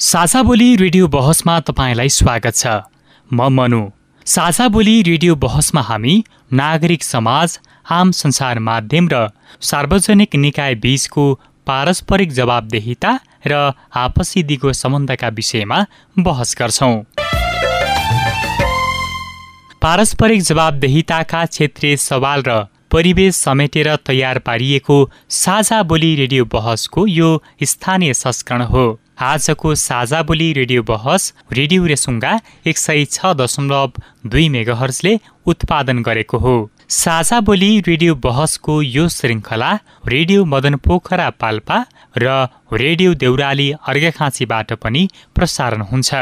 साझा बोली रेडियो बहसमा तपाईँलाई स्वागत छ। म मनु। साझा बोली रेडियो बहसमा हामी नागरिक समाज आम संसार माध्यम र सार्वजनिक निकाय बीचको पारस्परिक जवाबदेहिता र आपसी दिगो सम्बन्धका विषयमा बहस गर्छौँ। पारस्परिक जवाबदेहिताका क्षेत्रीय सवाल र परिवेश समेटेर तयार पारिएको साझा बोली रेडियो बहसको यो स्थानीय संस्करण हो। आजको साझा बोली रेडियो बहस रेडियो रेसुङ्गा एक सय छ दशमलव दुई उत्पादन गरेको हो। साझा बोली रेडियो बहसको यो श्रृङ्खला रेडियो मदन पोखरा पाल्पा र रेडियो देउराली अर्घाखाँचीबाट पनि प्रसारण हुन्छ।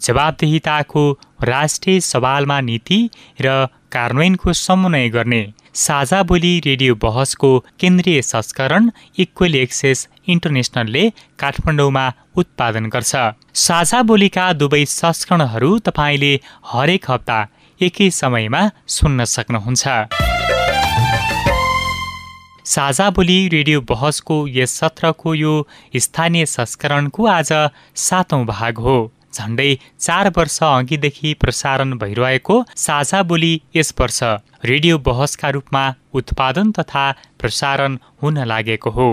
जवाबदेहिताको राष्ट्रिय सवालमा नीति र कार्यान्वयनको समन्वय गर्ने साझा बोली रेडियो बहसको केन्द्रीय संस्करण इक्वेल एक्सेस इन्टरनेसनलले काठमाडौँमा उत्पादन गर्छ। साझा बोलीका दुवै संस्करणहरू तपाईँले हरेक हप्ता एकै समयमा सुन्न सक्नुहुन्छ। साझा बोली रेडियो बहसको यस सत्रको यो स्थानीय संस्करणको आज सातौँ भाग हो। झन्डै चार वर्ष अघिदेखि प्रसारण भइरहेको साझा बोली यस वर्ष रेडियो बहसका रूपमा उत्पादन तथा प्रसारण हुन लागेको हो।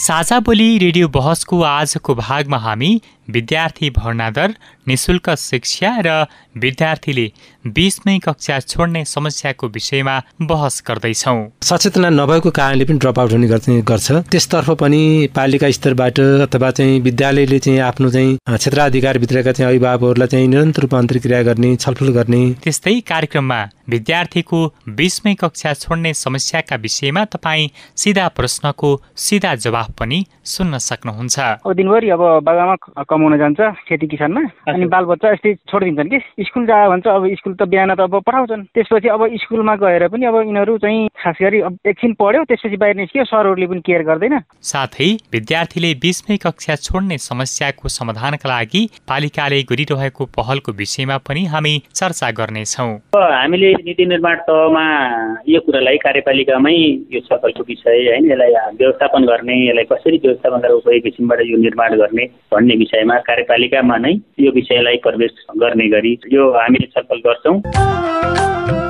साझा बोली रेडियो बहसको आजको भागमा हामी विद्यार्थी भर्ना दर निशुल्क शिक्षा र विद्यार्थीले बिचमै कक्षा छोड्ने समस्याको विषयमा बहस गर्दैछौँ। सचेतना नभएको कारणले पनि ड्रप आउट हुने गर्छ त्यसतर्फ पनि पालिका स्तरबाट अथवा चाहिँ विद्यालयले चाहिँ आफ्नो चाहिँ क्षेत्राधिकारभित्रका चाहिँ अभिभावकहरूलाई चाहिँ निरन्तर रूपमा अन्तर्क्रिया गर्ने छलफल गर्ने। त्यस्तै कार्यक्रममा विद्यार्थीको बिचमै कक्षा छोड्ने समस्याका विषयमा तपाईँ सिधा प्रश्नको सिधा जवाफ पनि सुन्न सक्नुहुन्छ। दिनभरि अब बाबामा कमाउन जान्छ खेती किसानमा। अनि बालबच्चा यस्तै छोडिदिन्छन् कि? स्कुल जा भन्छ अब स्कुल त बिहान त अब पठाउँछन् त्यसपछि अब स्कुलमा गएर पनि अब यिनीहरू चाहिँ खास गरी अब एकछिन पढ्यो त्यसपछि बाहिर निस्क्यो सरहरूले पनि केयर गर्दैन। साथै विद्यार्थीले बिचमै कक्षा छोड्ने समस्याको समाधानका लागि पालिकाले गरिरहेको पहलको विषयमा पनि हामी चर्चा गर्नेछौँ। हामीले नीति निर्माण तहमा यो कुरालाई कार्यपालिकामै यो छलफलको विषय होइन यसलाई व्यवस्थापन गर्ने यसलाई कसरी व्यवस्थापन गरेर उपयोग किसिमबाट यो निर्माण गर्ने भन्ने विषयमा विषयमा कार्यपालिकामा नै यो विषयलाई प्रवेश गर्ने गरी यो हामीले छलफल गर्छौँ।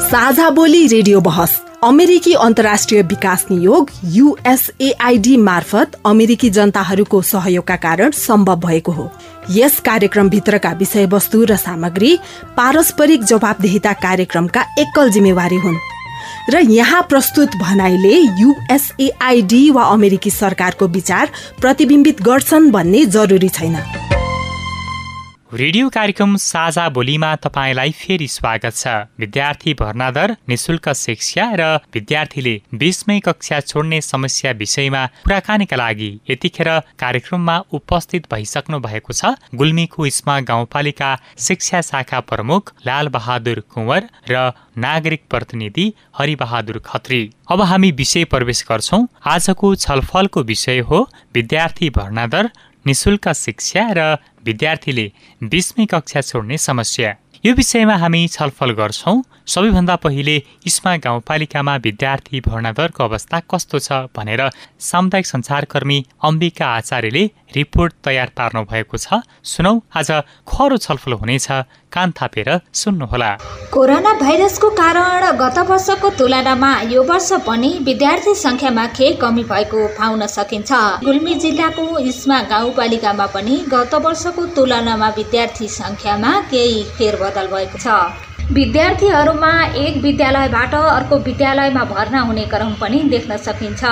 साझा बोली रेडियो बहस अमेरिकी अन्तर्राष्ट्रिय विकास नियोग युएसएआइडी मार्फत अमेरिकी जनताहरूको सहयोगका कारण सम्भव भएको हो। यस कार्यक्रमभित्रका विषयवस्तु र सामग्री पारस्परिक जवाबदेहिता कार्यक्रमका एकल जिम्मेवारी हुन्। र यहाँ प्रस्तुत भनाइले युएसएआइडी वा अमेरिकी सरकारको विचार प्रतिबिम्बित गर्छन् भन्ने जरुरी छैन। रेडियो कार्यक्रम साझा बोलीमा तपाईँलाई फेरि स्वागत छ। विद्यार्थी भर्ना दर निशुल्क शिक्षा र विद्यार्थीले बिचमै कक्षा छोड्ने समस्या विषयमा कुराकानीका लागि यतिखेर कार्यक्रममा उपस्थित भइसक्नु भएको छ। गुल्मीको इस्मा गाउँपालिका शिक्षा शाखा प्रमुख लाल बहादुर कुँवर र नागरिक प्रतिनिधि हरिबहादुर खत्री। अब हामी विषय प्रवेश गर्छौँ। आजको छलफलको विषय हो विद्यार्थी भर्ना दर निशुल्क शिक्षा र विद्यार्थीले बिचमै कक्षा छोड्ने समस्या। यो विषयमा हामी छलफल गर्छौँ सबैभन्दा पहिले इस्मा गाउँपालिकामा विद्यार्थी भर्ना दरको अवस्था कस्तो छ भनेर सामुदायिक सञ्चारकर्मी अम्बिका आचार्यले रिपोर्ट तयार पार्नु भएको छ। सुनौ आज खरो छलफल हुनेछ। कान थापेर सुन्नुहोला। कोरोना भाइरसको कारण गत वर्षको तुलनामा यो वर्ष पनि विद्यार्थी संख्यामा केही कमी भएको पाउन सकिन्छ। गुल्मी जिल्लाको इस्मा गाउँपालिकामा पनि गत वर्षको तुलनामा विद्यार्थी संख्यामा केही फेरबदल भएको छ। विद्यार्थीहरूमा एक विद्यालयबाट अर्को विद्यालयमा भर्ना हुने क्रम पनि देख्न सकिन्छ।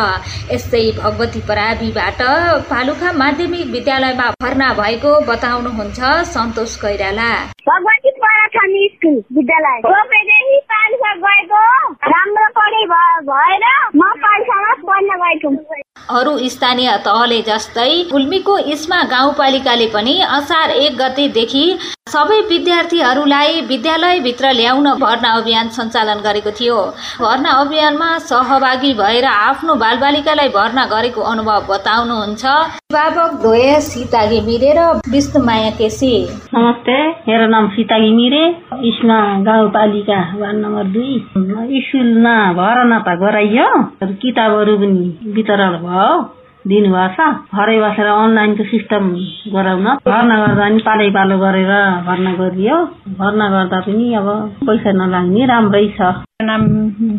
यस्तै भगवती पराबीबाट पालुखा माध्यमिक विद्यालयमा भर्ना भएको बताउनुहुन्छ सन्तोष कैराला। भगवती छ नि स्कुल विद्यालय। रोपेदेखि पाँच गएको। राम्रो पढे भएर म पाठशाला पढ्न गएको अरू स्थानीय तहले जस्तै गुल्मीको इस्मा गाउँपालिकाले पनि असार एक गतेदेखि सबै विद्यार्थीहरूलाई विद्यालयभित्र ल्याउन भर्ना अभियान सञ्चालन गरेको थियो। भर्ना अभियानमा सहभागी भएर आफ्नो बालबालिकालाई भर्ना गरेको अनुभव बताउनुहुन्छ। अभिभावक द्वय सीता घिमिरे र विष्णुमाया केसी। नमस्ते मेरो नाम सीता घिमिरे इस्मा गाउँपालिका वार्ड नम्बर दुई। स्कुलमा भर्ना त गराइयो किताबहरू पनि वितरण भयो। दिनुभएको छ। घरै बसेर अनलाइनको सिस्टम गराउन। भर्ना गर्दा पनि पालै पालो गरेर भर्ना गरियो। भर्ना गर्दा पनि अब पैसा नलाग्ने राम्रै छ। नाम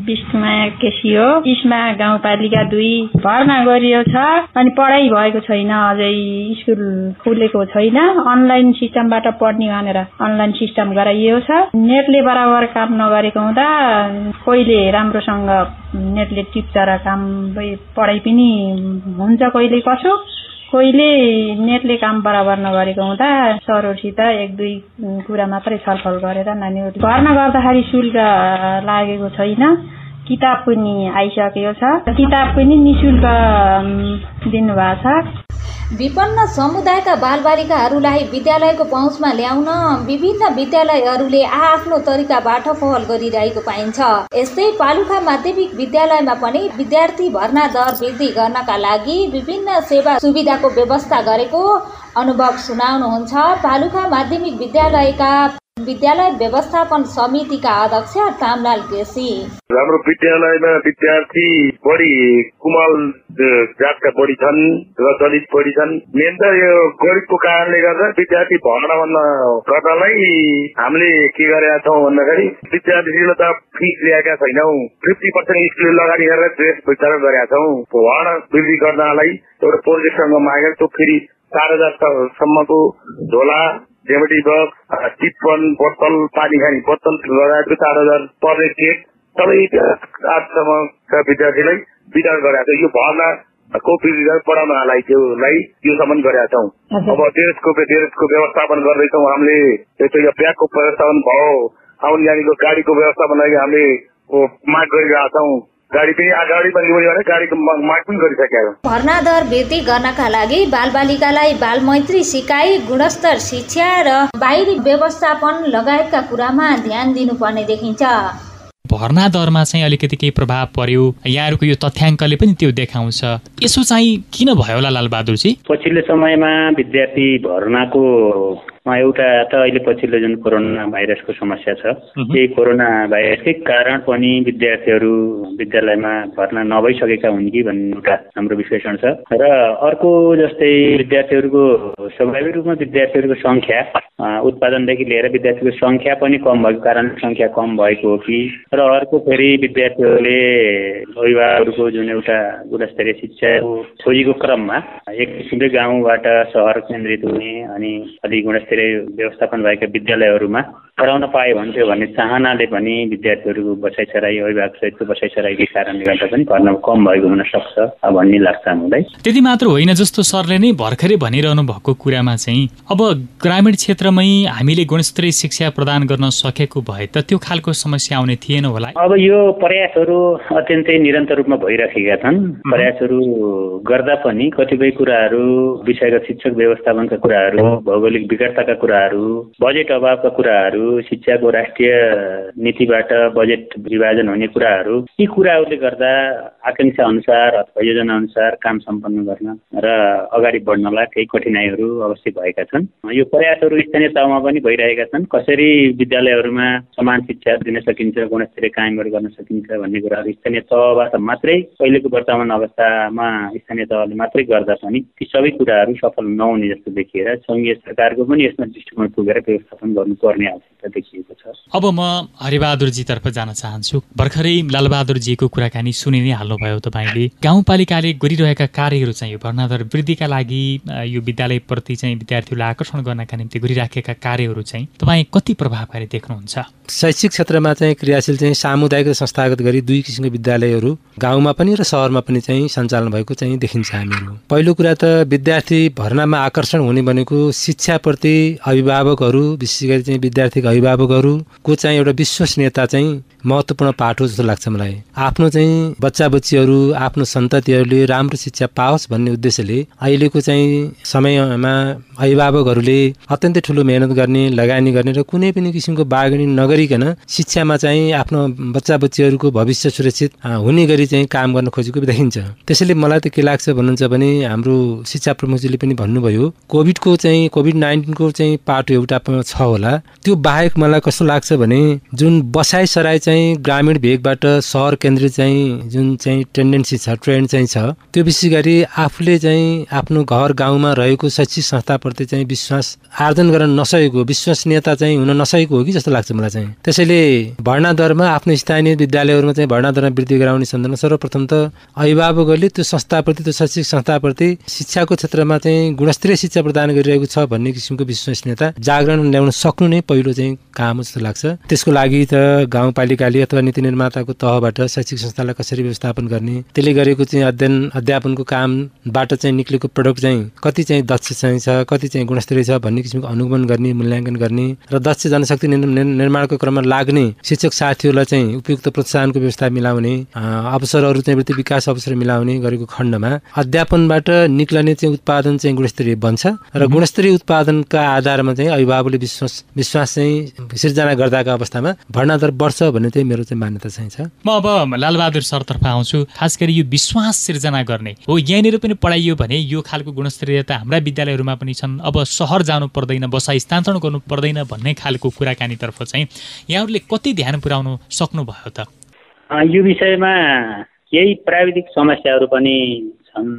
विष्णुमाया केसी हो इस्मा गाउँपालिका दुई भर्ना गरियो छ अनि पढाइ भएको छैन अझै स्कुल खुलेको छैन। अनलाइन सिस्टमबाट पढ्ने भनेर अनलाइन सिस्टम गराइएको छ। नेटले बराबर काम नगरेको हुँदा कहिले राम्रोसँग नेटले टिप्छ र काम पढाइ पनि हुन्छ कहिले कसो। कोहीले नेटले काम बराबर नगरेको हुँदा सरहरूसित एक दुई कुरा मात्रै छलफल गरेर नानीहरू भर्ना गर्दाखेरि शुल्क लागेको छैन। किताब पनि आइसकेको छ। किताब पनि निशुल्क दिनुभएको छ। विपन्न समुदायका बालबालिकाहरूलाई विद्यालयको पहुँचमा ल्याउन विभिन्न विद्यालयहरूले आफ्नो तरिकाबाट पहल गरिरहेको पाइन्छ। यस्तै पालुखा माध्यमिक विद्यालयमा पनि विद्यार्थी भर्ना दर वृद्धि गर्नका लागि विभिन्न सेवा सुविधाको व्यवस्था गरेको अनुभव सुनाउनुहुन्छ। पालुखा माध्यमिक विद्यालयका विद्यालय व्यवस्थापन समितिका अध्यक्ष कामलाल केसी। हाम्रो विद्यालयमा विद्यार्थी बढी कुमाल जातका बढी छन् र दलित बढी छन्। मेन त यो गरिबको कारणले गर्दा विद्यार्थी भर्ना भन्न गर्नलाई हामीले के गरेका छौँ भन्दाखेरि विद्यार्थीले त फिस ल्याएका छैनौ। फिफ्टी पर्सेन्ट स्कुल अगाडि गरेर ड्रेस वितरण गरेका छौँ। भर्ना वृद्धि गर्नलाई एउटा प्रोजेक्टसँग मागेर त्यो फेरि चार हजारसम्मको झोला जेमेटी बक्स टिप्पन बोतल पानी खाने बोतल लगायतको चार हजार पर्ने केक सबै आठसम्मका विद्यार्थीलाई वितरण गरेका छ। यो भर्ना को पढाउनलाई त्योलाई योसम्म गरेका छौँ। अब ड्रेसको ड्रेसको व्यवस्थापन गर्दैछौँ हामीले। यो ब्यागको व्यवस्थापन भयो। आउने जानेको गाडीको व्यवस्थापन लागि हामीले माग गरिरहेका छौँ गाडी पनि अगाडि पनि भने गाडीको माग पनि गरिसकेको। भर्ना दर वृद्धि गर्नका लागि बालबालिकालाई बाल मैत्री सिकाइ गुणस्तर शिक्षा र बाहिरी व्यवस्थापन लगायतका कुरामा ध्यान दिनुपर्ने देखिन्छ। भर्ना दरमा चाहिँ अलिकति केही प्रभाव पर्यो। यहाँहरूको यो तथ्याङ्कले पनि त्यो देखाउँछ। यसो चाहिँ किन भयो होला लालबहादुरजी? पछिल्लो समयमा विद्यार्थी भर्नाको एउटा त अहिले पछिल्लो जुन कोरोना भाइरसको समस्या छ यही कोरोना भाइरसकै कारण पनि विद्यार्थीहरू विद्यालयमा भर्ना नभइसकेका हुन् कि भन्ने एउटा हाम्रो विश्लेषण छ। र अर्को जस्तै विद्यार्थीहरूको स्वाभाविक रूपमा विद्यार्थीहरूको सङ्ख्या उत्पादनदेखि लिएर विद्यार्थीको सङ्ख्या पनि कम भएको कारण सङ्ख्या कम भएको हो कि। र अर्को फेरि विद्यार्थीहरूले अभिभावकहरूको जुन एउटा गुणस्तरीय शिक्षाको खोजीको क्रममा एक किसिमले गाउँबाट सहर केन्द्रित हुने अनि अलिक गुणस्तरीय धेरै व्यवस्थापन भएका विद्यालयहरूमा पढाउन पाए भन्थ्यो भन्ने चाहनाले पनि विद्यार्थीहरूको बसाइ छराई अभिभावक सहितको बसाइ छराईकै कारणले गर्दा पनि भर्ना कम भएको हुन सक्छ भन्ने लाग्छ हामीलाई। त्यति मात्र होइन जस्तो सरले नै भर्खरै भनिरहनु भएको कुरामा चाहिँ अब ग्रामीण क्षेत्रमै हामीले गुणस्तरीय शिक्षा प्रदान गर्न सकेको भए त त्यो खालको समस्या आउने थिएन होला। अब यो प्रयासहरू अत्यन्तै निरन्तर रूपमा भइराखेका छन्। प्रयासहरू गर्दा पनि कतिपय कुराहरू विषयगत शिक्षक व्यवस्थापनका कुराहरू भौगोलिक विकटताका शिक्षाका कुराहरू बजेट अभावका कुराहरू शिक्षाको राष्ट्रिय नीतिबाट बजेट विभाजन हुने कुराहरू यी कुराहरूले गर्दा आकाङ्क्षा अनुसार अथवा योजना अनुसार काम सम्पन्न गर्न र अगाडि बढ्नलाई केही कठिनाइहरू अवश्य भएका छन्। यो प्रयासहरू स्थानीय तहमा पनि भइरहेका छन्। कसरी विद्यालयहरूमा समान शिक्षा दिन सकिन्छ गुणस्तरीय कायमहरू गर्न सकिन्छ भन्ने कुराहरू स्थानीय तहबाट मात्रै अहिलेको वर्तमान अवस्थामा स्थानीय तहले मात्रै गर्दा पनि ती सबै कुराहरू सफल नहुने जस्तो देखिएर सङ्घीय सरकारको पनि यसमा दृष्टिकोण पुगेर व्यवस्थापन गर्नुपर्ने आवश्यकता देखिएको छ। अब म हरिबहादुरजीतर्फ जान चाहन्छु। भर्खरै लालबहादुरजीको कुराकानी सुनि नै हाल्नुभयो तपाईँले। गाउँपालिकाले गरिरहेका कार्यहरू चाहिँ यो भर्नादर वृद्धिका लागि यो विद्यालयप्रति चाहिँ विद्यार्थीहरूलाई आकर्षण गर्नका निम्ति गरिराखेका कार्यहरू चाहिँ तपाईँ कति प्रभावकारी देख्नुहुन्छ? शैक्षिक क्षेत्रमा चाहिँ क्रियाशील चाहिँ सामुदायिक र संस्थागत गरी दुई किसिमको विद्यालयहरू गाउँमा पनि र सहरमा पनि चाहिँ सञ्चालन भएको चाहिँ देखिन्छ हामीहरू। पहिलो कुरा त विद्यार्थी भर्नामा आकर्षण हुने भनेको शिक्षाप्रति अभिभावकहरू विशेष गरी चाहिँ विद्यार्थीका अभिभावकहरूको चाहिँ एउटा विश्वसनीयता चाहिँ महत्त्वपूर्ण पाठ हो जस्तो लाग्छ मलाई। आफ्नो चाहिँ बच्चा बच्चीहरू आफ्नो सन्ततिहरूले राम्रो शिक्षा पाओस् भन्ने उद्देश्यले अहिलेको चाहिँ समयमा अभिभावकहरूले अत्यन्तै ठुलो मेहनत गर्ने लगानी गर्ने र कुनै पनि किसिमको बागनी नगरिकन शिक्षामा चाहिँ आफ्नो बच्चा बच्चीहरूको भविष्य सुरक्षित हुने गरी चाहिँ काम गर्न खोजेको देखिन्छ। त्यसैले मलाई त के लाग्छ भन्नुहुन्छ भने हाम्रो शिक्षा प्रमुखजीले पनि भन्नुभयो कोभिडको चाहिँ कोभिड नाइन्टिनको चाहिँ पाटो एउटा छ होला। त्यो बाहेक मलाई कस्तो लाग्छ भने जुन बसाइ सराई चाहिँ ग्रामीण भेगबाट सहर केन्द्रित चाहिँ जुन चाहिँ टेन्डेन्सी छ ट्रेन्ड चाहिँ छ त्यो विशेष गरी आफूले चाहिँ आफ्नो घर गाउँमा रहेको शैक्षिक संस्थाप्रति चाहिँ विश्वास आर्जन गर्न नसकेको विश्वसनीयता चाहिँ हुन नसकेको हो कि जस्तो लाग्छ मलाई चाहिँ। त्यसैले भर्ना दरमा आफ्नो स्थानीय विद्यालयहरूमा चाहिँ भर्ना दरमा वृद्धि गराउने सन्दर्भमा सर्वप्रथम त अभिभावकहरूले त्यो संस्थाप्रति त्यो शैक्षिक संस्थाप्रति शिक्षाको क्षेत्रमा चाहिँ गुणस्तरीय शिक्षा प्रदान गरिरहेको छ भन्ने किसिमको विश्वसनीयता जागरण ल्याउन सक्नु नै पहिलो चाहिँ काम हो जस्तो लाग्छ। त्यसको लागि त गाउँपालिकाले अथवा नीति निर्माताको तहबाट शैक्षिक संस्थालाई कसरी व्यवस्थापन गर्ने त्यसले गरेको चाहिँ अध्ययन अध्यापनको कामबाट चाहिँ निक्लेको प्रडक्ट चाहिँ कति चाहिँ दक्ष चाहिँ छ कति चाहिँ गुणस्तरीय छ भन्ने किसिमको अनुगमन गर्ने मूल्याङ्कन गर्ने र दक्ष जनशक्ति निर्माणको क्रममा लाग्ने शिक्षक साथीहरूलाई चाहिँ उपयुक्त प्रोत्साहनको व्यवस्था मिलाउने अवसरहरू चाहिँ वृत्ति विकास अवसर मिलाउने गरेको खण्डमा अध्यापनबाट निक्लने चाहिँ उत्पादन चाहिँ गुणस्तरीय बन्छ र गुणस्तरीय उत्पादनका आधारमा चाहिँ अभिभावकले विश्वास विश्वास चाहिँ सिर्जना गर्दाको अवस्थामा भर्ना दर बढ्छ भन्ने चाहिँ मेरो चाहिँ मान्यता चाहिँ छ। म अब लालबहादुर सरतर्फ आउँछु। खास गरी यो विश्वास सिर्जना गर्ने हो यहाँनिर पनि पढाइयो भने यो खालको गुणस्तरीयता हाम्रा विद्यालयहरूमा पनि छन्। अब सहर जानु पर्दैन बसाइ स्थानान्तरण गर्नु पर्दैन भन्ने खालको कुराकानीतर्फ चाहिँ यहाँहरूले कति ध्यान पुर्याउनु सक्नुभयो त? यो विषयमा केही प्राविधिक समस्याहरू पनि छन्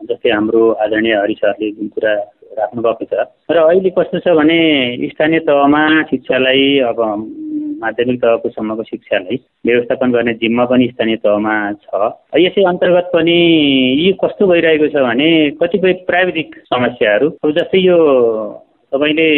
जस्तै हाम्रो आदरणीय हरिसरले जुन कुरा राख्नुभएको छ। र अहिले कस्तो छ भने स्थानीय तहमा शिक्षालाई अब माध्यमिक तहको सम्मको शिक्षालाई व्यवस्थापन गर्ने जिम्मा पनि स्थानीय तहमा छ। यसै अन्तर्गत पनि यी कस्तो भइरहेको छ भने कतिपय प्राविधिक समस्याहरू जस्तै यो तपाईँले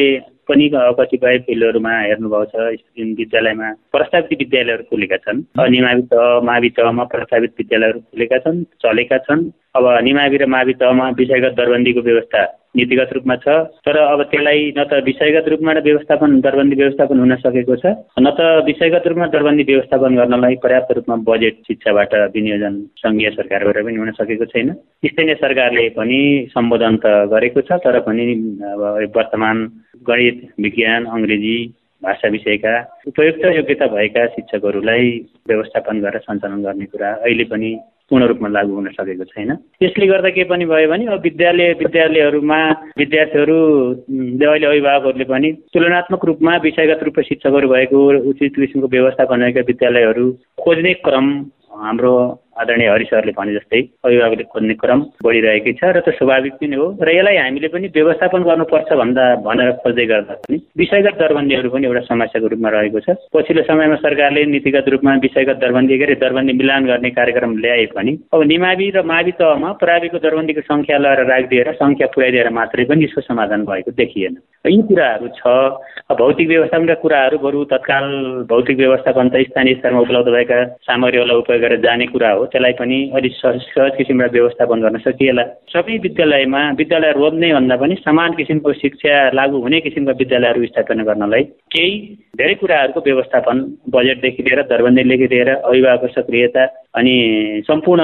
पनि कतिपय फिल्डहरूमा हेर्नुभएको छ जुन विद्यालयमा प्रस्तावित विद्यालयहरू खुलेका छन्। निमावि तह मावि तहमा प्रस्तावित विद्यालयहरू खुलेका छन् चलेका छन्। अब निमावि र मावि तहमा विषयगत दरबन्दीको व्यवस्था नीतिगत रूपमा छ तर अब त्यसलाई न त विषयगत रूपमा व्यवस्थापन दरबन्दी व्यवस्थापन हुन सकेको छ न त विषयगत रूपमा दरबन्दी व्यवस्थापन गर्नलाई पर्याप्त रूपमा बजेट शिक्षाबाट विनियोजन सङ्घीय सरकारबाट पनि हुन सकेको छैन। स्थानीय सरकारले पनि सम्बोधन त गरेको छ तर पनि अब वर्तमान गणित विज्ञान अङ्ग्रेजी भाषा विषयका उपयुक्त योग्यता भएका शिक्षकहरूलाई व्यवस्थापन गरेर सञ्चालन गर्ने कुरा अहिले पनि पूर्ण रूपमा लागू हुन सकेको छैन। त्यसले गर्दा के पनि भयो भने अब विद्यालय विद्यालयहरूमा विद्यार्थीहरू अहिले अभिभावकहरूले पनि तुलनात्मक रूपमा विषयगत रूपमा शिक्षकहरू भएको उचित किसिमको व्यवस्थापन भएका विद्यालयहरू खोज्ने क्रम हाम्रो आदरणीय हरि सरले भने जस्तै अभिभावकले खोज्ने क्रम बढिरहेकै छ र त्यो स्वाभाविक पनि हो। र यसलाई हामीले पनि व्यवस्थापन गर्नुपर्छ भन्दा भनेर खोज्दै गर्दा पनि विषयगत दरबन्दीहरू पनि एउटा समस्याको रूपमा रहेको छ। पछिल्लो समयमा सरकारले नीतिगत रूपमा विषयगत दरबन्दी गरी दरबन्दी मिलान गर्ने कार्यक्रम ल्याए पनि अब निमावि र मावि तहमा प्राविको दरबन्दीको सङ्ख्या लगाएर राखिदिएर सङ्ख्या पुर्याइदिएर मात्रै पनि यसको समाधान भएको देखिएन। यी कुराहरू छ। भौतिक व्यवस्थापनका कुराहरू बरु तत्काल भौतिक व्यवस्थापन त स्थानीय स्तरमा उपलब्ध भएका सामग्रीहरूलाई उपयोग गरेर जाने कुरा हो त्यसलाई पनि अलिक सहज किसिमबाट व्यवस्थापन गर्न सकिएला। सबै विद्यालयमा विद्यालय रोज्ने भन्दा पनि समान किसिमको शिक्षा लागू हुने किसिमका विद्यालयहरू स्थापना गर्नलाई केही धेरै कुराहरूको व्यवस्थापन बजेटदेखि लिएर दरबन्दीदेखि लिएर अभिभावकको सक्रियता अनि सम्पूर्ण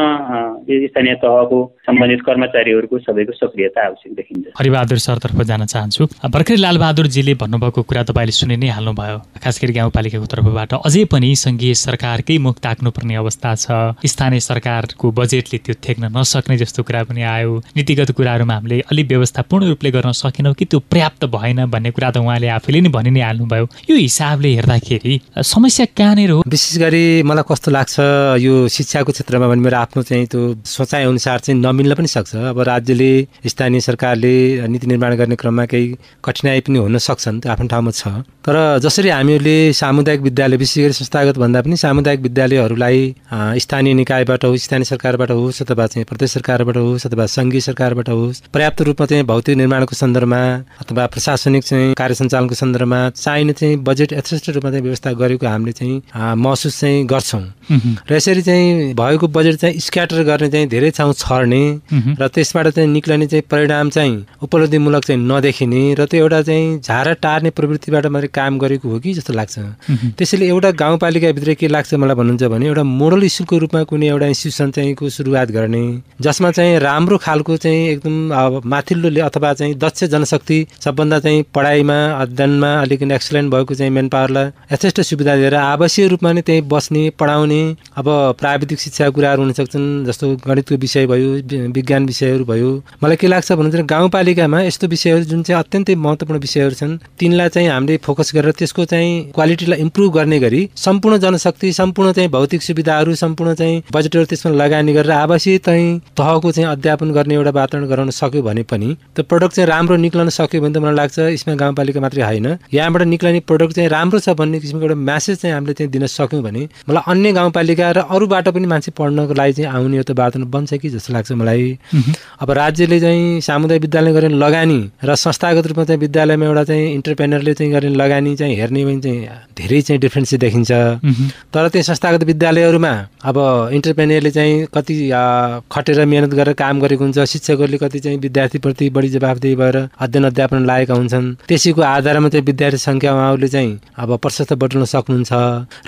स्थानीय तहको सम्बन्धित कर्मचारीहरूको सबैको सक्रियता आवश्यक देखिन्छ। हरिबहादुर सरतर्फ जान चाहन्छु। भर्खरै लालबहादुरजीले भन्नुभएको कुरा तपाईँले सुनि नै हाल्नुभयो। खास गरी गाउँपालिकाको तर्फबाट अझै पनि सङ्घीय सरकारकै मुख ताक्नुपर्ने अवस्था छ। स्थानीय सरकारको बजेटले त्यो थेक्न नसक्ने जस्तो कुरा पनि आयो। नीतिगत कुराहरूमा हामीले अलिक व्यवस्था पूर्ण रूपले गर्न सकेनौँ कि त्यो पर्याप्त भएन भन्ने कुरा त उहाँले आफैले नै भनि नै हाल्नुभयो। यो हिसाबले हेर्दाखेरि समस्या कहाँनिर हो? विशेष गरी मलाई कस्तो लाग्छ यो शिक्षाको क्षेत्रमा भने मेरो आफ्नो चाहिँ त्यो सोचाइ अनुसार चाहिँ नमिल्न पनि सक्छ। अब राज्यले स्थानीय सरकारले नीति निर्माण गर्ने क्रममा केही कठिनाइ पनि हुन सक्छन् त्यो आफ्नो ठाउँमा छ। तर जसरी हामीहरूले सामुदायिक विद्यालय विशेष गरी संस्थागत भन्दा पनि सामुदायिक विद्यालयहरूलाई स्थानीय निकायबाट होस् स्थानीय सरकारबाट होस् अथवा चाहिँ प्रदेश सरकारबाट होस् अथवा सङ्घीय सरकारबाट होस् पर्याप्त रूपमा चाहिँ भौतिक निर्माणको सन्दर्भमा अथवा प्रशासनिक चाहिँ कार्य सञ्चालनको सन्दर्भमा चाहिने चाहिँ बजेट यथेष्ट रूपमा चाहिँ व्यवस्था गरेको हामीले चाहिँ महसुस चाहिँ गर्छौँ। र यसरी चाहिँ भएको बजेट चाहिँ स्क्याटर गर्ने चाहिँ धेरै ठाउँ छर्ने र त्यसबाट चाहिँ निक्लने चाहिँ परिणाम चाहिँ उपलब्धिमूलक चाहिँ नदेखिने र त्यो एउटा चाहिँ झारा टार्ने प्रवृत्तिबाट मात्रै काम गरेको हो कि जस्तो लाग्छ। त्यसैले एउटा गाउँपालिकाभित्र के लाग्छ मलाई भन्नुहुन्छ भने एउटा मोडल स्कुलको रूपमा कुनै एउटा इन्स्टिट्युसन चाहिँ सुरुवात गर्ने जसमा चाहिँ राम्रो खालको चाहिँ एकदम माथिल्लो अथवा चाहिँ दक्ष जनशक्ति सबभन्दा चाहिँ पढाइमा अध्ययनमा अलिकति एक्सलेन्ट भएको चाहिँ मेन पावरलाई यथेष्ट सुविधा दिएर आवश्यक रूपमा नै त्यहीँ बस्ने पढाउने अब प्राविधिक शिक्षा कुराहरू हुन सक्छन् जस्तो गणितको विषय भयो विज्ञान विषयहरू भयो। मलाई के लाग्छ भन्नुहुन्छ गाउँपालिकामा यस्तो विषयहरू जुन चाहिँ अत्यन्तै महत्त्वपूर्ण विषयहरू छन् तिनलाई चाहिँ हामीले फोकस गरेर त्यसको चाहिँ क्वालिटीलाई इम्प्रुभ गर्ने गरी सम्पूर्ण जनशक्ति सम्पूर्ण चाहिँ भौतिक सुविधाहरू सम्पूर्ण चाहिँ बजेटहरू त्यसमा लगानी गरेर आवश्यक चाहिँ तहको चाहिँ अध्यापन गर्ने एउटा वातावरण गराउन सक्यो भने पनि त्यो प्रडक्ट चाहिँ राम्रो निक्लन सक्यो भने त मलाई लाग्छ यसमा गाउँपालिका मात्रै होइन। यहाँबाट निक्लने प्रडक्ट चाहिँ राम्रो छ भन्ने किसिमको एउटा म्यासेज चाहिँ हामीले चाहिँ दिन सक्यौँ भने मलाई अन्य गाउँपालिका र अरूबाट पनि मान्छे पढ्नको लागि चाहिँ आउने एउटा वातावरण बन्छ कि जस्तो लाग्छ मलाई। अब राज्यले चाहिँ सामुदायिक विद्यालय गरेर लगानी र संस्थागत रूपमा चाहिँ विद्यालयमा एउटा चाहिँ इन्टरप्रेनरले चाहिँ गरेर लगानी चाहिँ हेर्ने भने चाहिँ धेरै चाहिँ डिफ्रेन्स देखिन्छ। तर त्यो संस्थागत विद्यालयहरूमा अब इन्टरप्रेनियरले चाहिँ कति खटेर मिहिनेत गरेर काम गरेको हुन्छ शिक्षकहरूले कति चाहिँ विद्यार्थीप्रति बढी जवाफदेही भएर अध्ययन अध्यापन लागेका हुन्छन् त्यसैको आधारमा चाहिँ विद्यार्थी सङ्ख्या उहाँहरूले चाहिँ अब प्रशस्त बटुल्न सक्नुहुन्छ।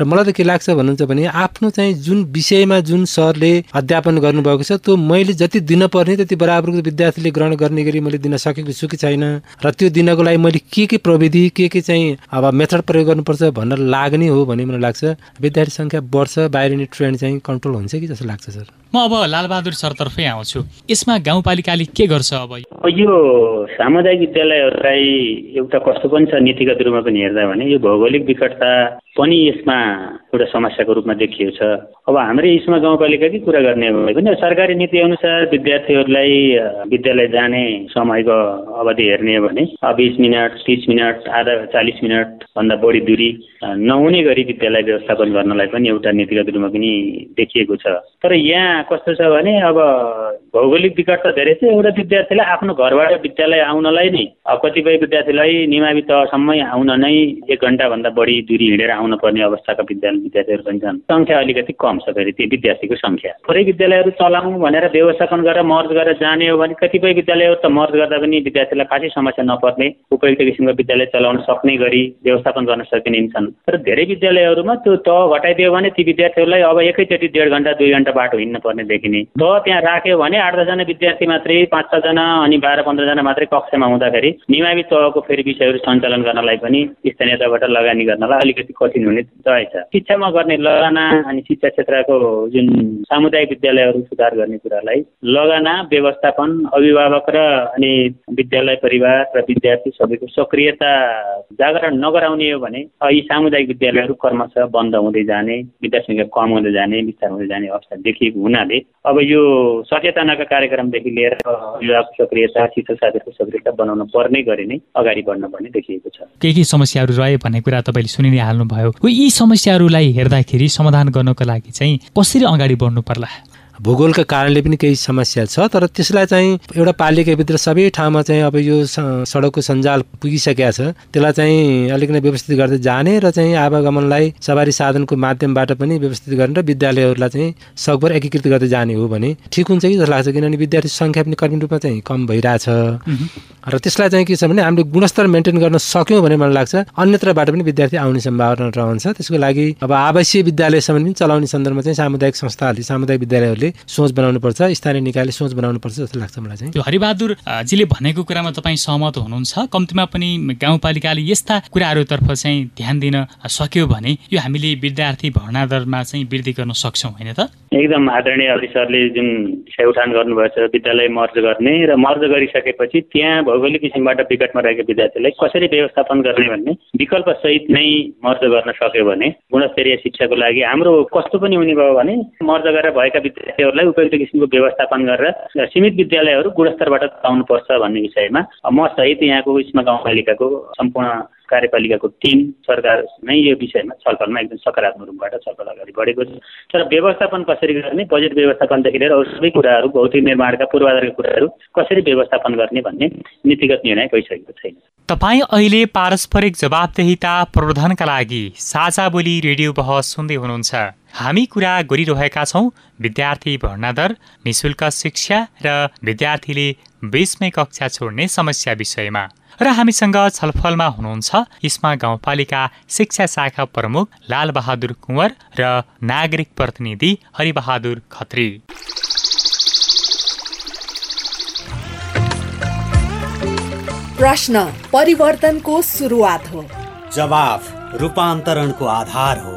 र मलाई त के लाग्छ भन्नुहुन्छ भने आफ्नो चाहिँ जुन विषयमा जुन सरले अध्यापन गर्नुभएको छ त्यो मैले जति दिन पर्ने त्यति बराबरको विद्यार्थीले ग्रहण गर्ने गरी मैले दिन सकेको छु कि छैन? र त्यो दिनको लागि मैले के के प्रविधि के के चाहिँ अब मेथड प्रयोग गर्नुपर्छ भनेर लाग्ने हो भन्ने मलाई लाग्छ। विद्यार्थी सङ्ख्या बढ्छ बाहिरिने ट्रेन्ड चाहिँ कन्ट्रोल हुन्छ कि जस्तो लाग्छ सर? म अब लालबहादुर सरतर्फै आउँछु। यसमा गाउँपालिकाले के गर्छ अब? यो सामुदायिक विद्यालयहरूलाई एउटा कस्तो पनि छ नीतिगत रूपमा पनि हेर्दा भने यो भौगोलिक विकटता पनि यसमा एउटा समस्याको रूपमा देखिएको छ। अब हाम्रै यसमा गाउँपालिकाकै कुरा गर्ने हो भने सरकारी नीति अनुसार विद्यार्थीहरूलाई विद्यालय जाने समयको अवधि हेर्ने हो भने बिस मिनट तिस मिनट आधा चालिस मिनटभन्दा बढी दूरी नहुने गरी विद्यालय व्यवस्थापन गर्नलाई पनि एउटा नीतिगत रूपमा पनि देखिएको छ। तर यहाँ कस्तो छ भने अब भौगोलिक विकट त धेरै छ एउटा विद्यार्थीलाई आफ्नो घरबाट विद्यालय आउनलाई नै कतिपय विद्यार्थीलाई निमावि तहसम्मै आउन नै एक घन्टाभन्दा बढी दूरी हिँडेर आउन पर्ने अवस्थाका विद्यालय विद्यार्थीहरू पनि छन्। सङ्ख्या अलिकति कम छ फेरि त्यो विद्यार्थीको सङ्ख्या। थोरै विद्यालयहरू चलाउँ भनेर व्यवस्थापन गरेर मर्ज गरेर जाने हो भने कतिपय विद्यालयहरू त मर्ज गर्दा पनि विद्यार्थीलाई खासै समस्या नपर्ने उपयुक्त किसिमको विद्यालय चलाउन सक्ने गरी व्यवस्थापन गर्न सकिने छन्। तर धेरै विद्यालयहरूमा त्यो तह घटाइदियो भने ती विद्यार्थीहरूलाई अब एकैचोटि डेढ घन्टा दुई घन्टा बाटो हिँड्न पर्ने देखिने तह त्यहाँ राख्यो भने आठ दसजना विद्यार्थी मात्रै पाँच छजना अनि बाह्र पन्ध्रजना मात्रै कक्षामा हुँदाखेरि निमावि तहको फेरि विषयहरू सञ्चालन गर्नलाई पनि स्थानीय तहबाट लगानी गर्नलाई अलिकति कठिन हुने रहेछ शिक्षामा गर्ने लगाना अनि शिक्षा क्षेत्रको जुन सामुदायिक विद्यालयहरू सुधार गर्ने कुरालाई लगाना व्यवस्थापन अभिभावक र अनि विद्यालय परिवार र विद्यार्थी सबैको सक्रियता जागरण नगराउने हो भने यी सामुदायिक विद्यालयहरू क्रमशः बन्द हुँदै जाने विद्यार्थी सङ्ख्या कम हुँदै जाने विस्तार हुँदै जाने अवस्था देखिएको हुनाले अब यो सचेतनाका कार्यक्रमदेखि लिएर अभिभावकको सक्रियता शिक्षक साथीहरूको सक्रियता बनाउन पर्ने गरी नै अगाडि बढ्न पर्ने देखिएको छ। के के समस्याहरू रहे भन्ने कुरा तपाईँले सुनि नै हाल्नुभयो यी समस्याहरूलाई हेर्दाखेरि समाधान गर्नको लागि चाहिँ कसरी अगाडि बढ्नु पर्ला? भूगोलका कारणले पनि केही समस्या छ तर त्यसलाई चाहिँ एउटा पालिकाभित्र सबै ठाउँमा चाहिँ अब यो सडकको सञ्जाल पुगिसकेका छ। त्यसलाई चाहिँ अलिकति व्यवस्थित गर्दै जाने र चाहिँ आवागमनलाई सवारी साधनको माध्यमबाट पनि व्यवस्थित गरेर विद्यालयहरूलाई चाहिँ सकभर एकीकृत गर्दै जाने हो भने ठिक हुन्छ कि जस्तो लाग्छ किनभने विद्यार्थी सङ्ख्या पनि कर्मी रूपमा चाहिँ कम भइरहेछ। र त्यसलाई चाहिँ के छ भने हामीले गुणस्तर मेन्टेन गर्न सक्यौँ भने मलाई लाग्छ। अन्यत्रबाट पनि विद्यार्थी आउने सम्भावना रहन्छ। त्यसको लागि अब आवासीय विद्यालयसम्म पनि चलाउने सन्दर्भमा चाहिँ सामुदायिक संस्थाहरूले सामुदायिक विद्यालयहरूले सरकारले सोच बनाउनु पर्छ स्थानीय निकायले सोच बनाउनु पर्छ जस्तो लाग्छ मलाई चाहिँ। हरिबहादुरजीले भनेको कुरामा तपाईँ सहमत हुनुहुन्छ। कम्तीमा पनि गाउँपालिकाले यस्ता कुराहरूतर्फ चाहिँ ध्यान दिन सक्यो भने यो हामीले विद्यार्थी भर्ना दरमा चाहिँ वृद्धि गर्न सक्छौँ होइन त? एकदम आदरणीय हरि सरले जुन विषय उठान गर्नुभएको छ विद्यालय मर्ज गर्ने र मर्ज गरिसकेपछि त्यहाँ भौगोलिक किसिमबाट विकटमा रहेको विद्यार्थीलाई कसरी व्यवस्थापन गर्ने भन्ने विकल्प सहित नै मर्ज गर्न सक्यो भने गुणस्तरीय शिक्षाको लागि हाम्रो कस्तो पनि हुने भयो भने मर्ज गरेर भएका विद्यार्थी विद्यार्थीहरूलाई उपयुक्त किसिमको व्यवस्थापन गरेर सीमित विद्यालयहरू गुणस्तरबाट चलाउनुपर्छ भन्ने विषयमा म सहित यहाँको इस्मा गाउँपालिकाको सम्पूर्ण कार्यपालिकाको टिम सरकार नै यो विषयमा छलफलमा एकदम सकारात्मक रूपबाट छलफल अगाडि बढेको छ। तर व्यवस्थापन कसरी गर्ने बजेट व्यवस्थापनदेखि लिएर अरू सबै कुराहरू भौतिक निर्माणका पूर्वाधारका कुराहरू कसरी व्यवस्थापन गर्ने भन्ने नीतिगत निर्णय भइसकेको छैन। तपाईँ अहिले पारस्परिक जवाबदेहिता प्रवर्धनका लागि साझा बोली रेडियो बहस सुन्दै हुनुहुन्छ। हामी कुरा गरिरहेका छौँ विद्यार्थी भर्ना दर निशुल्क शिक्षा र विद्यार्थीले बिचमै कक्षा छोड्ने समस्या विषयमा। र हामीसँग छलफलमा हुनुहुन्छ इस्मा गाउँपालिका शिक्षा शाखा प्रमुख लालबहादुर कुँवर र नागरिक प्रतिनिधि हरिबहादुर खत्री। प्रश्न परिवर्तनको सुरुवात हो। जवाफ रूपान्तरणको आधार हो।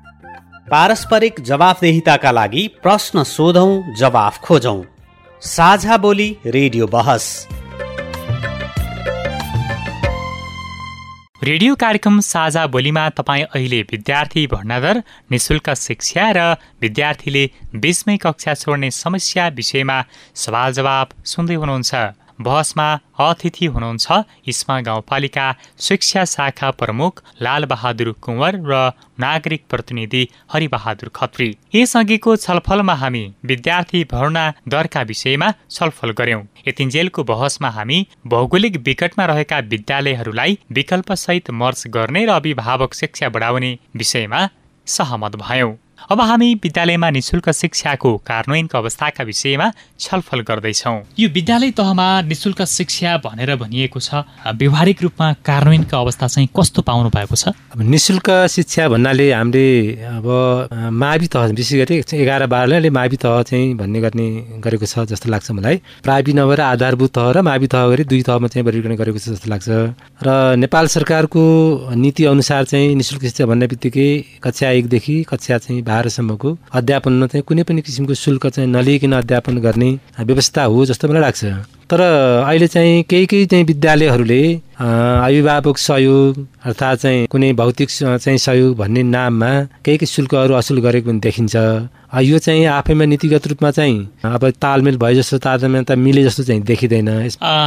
पारस्परिक जवाफदेहिताका लागि प्रश्न सोधौं जवाफ खोजौं। साझा बोली रेडियो बहस। रेडियो कार्यक्रम साझा बोलीमा तपाईँ अहिले विद्यार्थी भर्नादर निशुल्क शिक्षा र विद्यार्थीले बिचमै कक्षा छोड्ने समस्या विषयमा सवाल जवाब सुन्दै हुनुहुन्छ। बहसमा अतिथि हुनुहुन्छ इस्मा गाउँपालिका शिक्षा शाखा प्रमुख लालबहादुर कुँवर र नागरिक प्रतिनिधि हरिबहादुर खत्री। यसअघिको छलफलमा हामी विद्यार्थी भर्ना दरका विषयमा छलफल गर्यौं यतिन्जेलको बहसमा हामी भौगोलिक विकटमा रहेका विद्यालयहरूलाई विकल्पसहित मर्च गर्ने र अभिभावक शिक्षा बढाउने विषयमा सहमत भयौं। अब हामी विद्यालयमा निशुल्क शिक्षाको कार्यान्वयनको अवस्थाका विषयमा छलफल गर्दैछौँ। यो विद्यालय तहमा निशुल्क शिक्षा भनेर भनिएको छ। व्यवहारिक रूपमा कार्यान्वयनको अवस्था चाहिँ कस्तो पाउनु भएको छ निशुल्क शिक्षा भन्नाले हामीले अब मावि तह विशेष गरी एघार बाह्रले मावि तह चाहिँ भन्ने गर्ने गरेको छ जस्तो लाग्छ मलाई। प्रावि नभएर आधारभूत तह र मावि तह गरी दुई तहमा चाहिँ वर्गीकरण गरेको छ जस्तो लाग्छ। र नेपाल सरकारको नीति अनुसार चाहिँ निशुल्क शिक्षा भन्ने बित्तिकै कक्षा एकदेखि कक्षा चाहिँ बाह्रसम्मको अध्यापनमा चाहिँ कुनै पनि किसिमको शुल्क चाहिँ नलिइकन अध्यापन गर्ने व्यवस्था हो जस्तो मलाई लाग्छ। तर अहिले चाहिँ केही केही चाहिँ विद्यालयहरूले अभिभावक सहयोग अर्थात् चाहिँ कुनै भौतिक चाहिँ सहयोग भन्ने नाममा केही केही शुल्कहरू असुल गरेको पनि देखिन्छ। यो चाहिँ आफैमा नीतिगत रूपमा चाहिँ अब तालमेल भए जस्तो तालमेल मिले जस्तो चाहिँ देखिँदैन।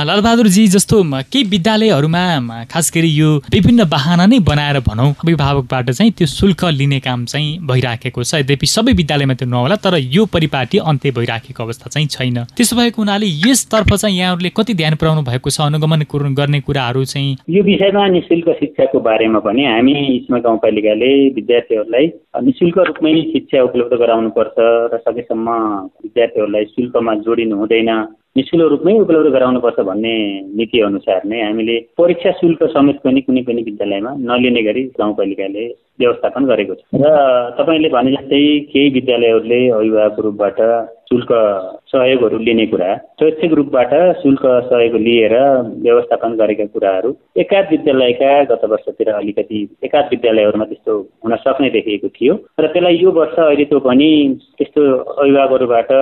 लालबहादुरजी जस्तो केही विद्यालयहरूमा खास गरी यो विभिन्न बाहना नै बनाएर भनौँ अभिभावकबाट चाहिँ त्यो शुल्क लिने काम चाहिँ भइराखेको छ। यद्यपि सबै विद्यालयमा त्यो नहोला तर यो परिपाटी अन्त्य भइराखेको अवस्था चाहिँ छैन। त्यसो भएको हुनाले यसतर्फ चाहिँ यहाँहरूले कति ध्यान पुर्याउनु भएको छ अनुगमन गर्ने कुराहरू चाहिँ? यो विषयमा निशुल्क शिक्षाको बारेमा पनि हामी इस्मा गाउँपालिकाले विद्यार्थीहरूलाई निशुल्क रूपमै शिक्षा उपलब्ध गराउनुपर्छ र सकेसम्म विद्यार्थीहरूलाई शुल्कमा जोडिनु हुँदैन। निशुल्क रूपमै उपलब्ध गराउनुपर्छ भन्ने नीति अनुसार नै हामीले परीक्षा शुल्क समेत पनि कुनै पनि विद्यालयमा नलिने गरी गाउँपालिकाले व्यवस्थापन गरेको छ। र तपाईँले भने जस्तै केही विद्यालयहरूले अभिभावक रूपबाट शुल्क सहयोगहरू लिने कुरा स्वैच्छिक रूपबाट शुल्क सहयोग लिएर व्यवस्थापन गरेका कुराहरू एकाध विद्यालयका गत वर्षतिर अलिकति एकाध विद्यालयहरूमा त्यस्तो हुन सक्ने देखिएको थियो र त्यसलाई यो वर्ष अहिले त्यो पनि त्यस्तो अभिभावकहरूबाट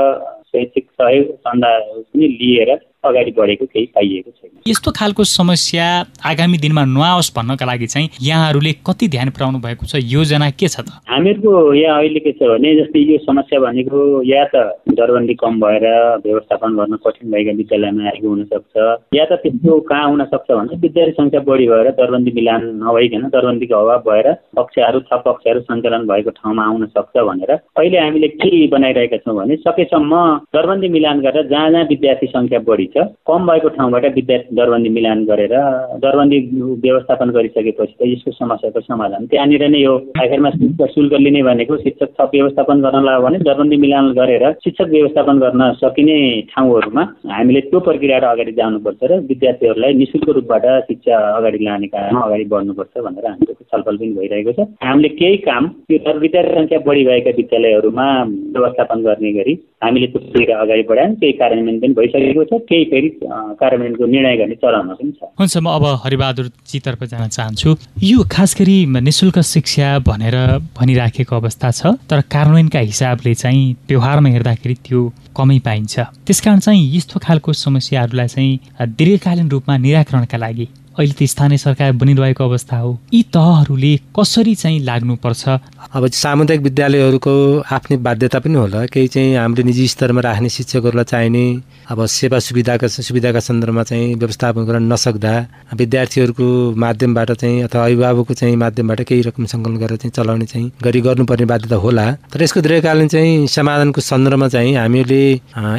शैक्षिक सहयोग चन्दा पनि लिएर अगाडि बढेको केही पाइएको छैन। यस्तो खालको समस्या आगामी दिनमा नआओस् भन्नका लागि चाहिँ यहाँहरूले कति ध्यान पुर्याउनु भएको छ योजना के छ त? हामीहरूको यहाँ अहिले के छ भने जस्तै यो समस्या भनेको या त दरबन्दी कम भएर व्यवस्थापन गर्न कठिन भएका विद्यालयमा आएको हुनसक्छ या त त्यस्तो कहाँ हुन सक्छ भने विद्यार्थी सङ्ख्या बढी भएर दरबन्दी मिलान नभइकन दरबन्दीको अभाव भएर कक्षाहरू थप कक्षाहरू सञ्चालन भएको ठाउँमा आउन सक्छ भनेर अहिले हामीले के बनाइरहेका छौँ भने सकेसम्म दरबन्दी मिलान गरेर जहाँ जहाँ विद्यार्थी सङ्ख्या बढी छ। कम भएको ठाउँबाट विद्यार्थी दरबन्दी मिलान गरेर दरबन्दी व्यवस्थापन गरिसकेपछि त यसको समस्याको समाधान। त्यहाँनिर नै यो आखिरमा शुल्क लिने भनेको शिक्षक थप व्यवस्थापन गर्नलाई भने दरबन्दी मिलान गरेर शिक्षक व्यवस्थापन गर्न सकिने ठाउँहरूमा हामीले त्यो प्रक्रियाबाट अगाडि जानुपर्छ र विद्यार्थीहरूलाई निशुल्क रूपबाट शिक्षा अगाडि लाने कारणमा अगाडि बढ्नुपर्छ भनेर हामीले छलफल पनि भइरहेको छ। हामीले केही काम त्यो विद्यार्थी सङ्ख्या बढी भएका विद्यालयहरूमा व्यवस्थापन गर्ने गरी हामीले त्यो अगाडि बढायौँ। केही कार्यान्वयन पनि भइसकेको छ। केही फेरि कार्यान्वयनको निर्णय गर्ने चरणमा पनि छ। हुन्छ म अब हरिबहादुरजीतर्फ जान चाहन्छु। यो खास गरी निशुल्क शिक्षा भनेर भनिराखेको अवस्था छ तर कार्यान्वयनका हिसाबले चाहिँ व्यवहारमा हेर्दाखेरि त्यो कमै पाइन्छ। त्यसकारण चाहिँ यस्तो खालको समस्याहरूलाई चाहिँ दीर्घकालीन रूपमा निराकरणका लागि अहिले त स्थानीय सरकार बनिरहेको अवस्था हो। यी तहहरूले कसरी चाहिँ लाग्नुपर्छ? अब सामुदायिक विद्यालयहरूको आफ्नै बाध्यता पनि होला। केही चाहिँ हामीले निजी स्तरमा राख्ने शिक्षकहरूलाई चाहिने अब सेवा सुविधाका सुविधाका सन्दर्भमा चाहिँ व्यवस्थापन गर्न नसक्दा विद्यार्थीहरूको माध्यमबाट चाहिँ अथवा अभिभावकको चाहिँ माध्यमबाट केही रकम सङ्कलन गरेर चाहिँ चलाउने चाहिँ गरी गर्नुपर्ने बाध्यता होला। तर यसको दीर्घकालीन चाहिँ समाधानको सन्दर्भमा चाहिँ हामीले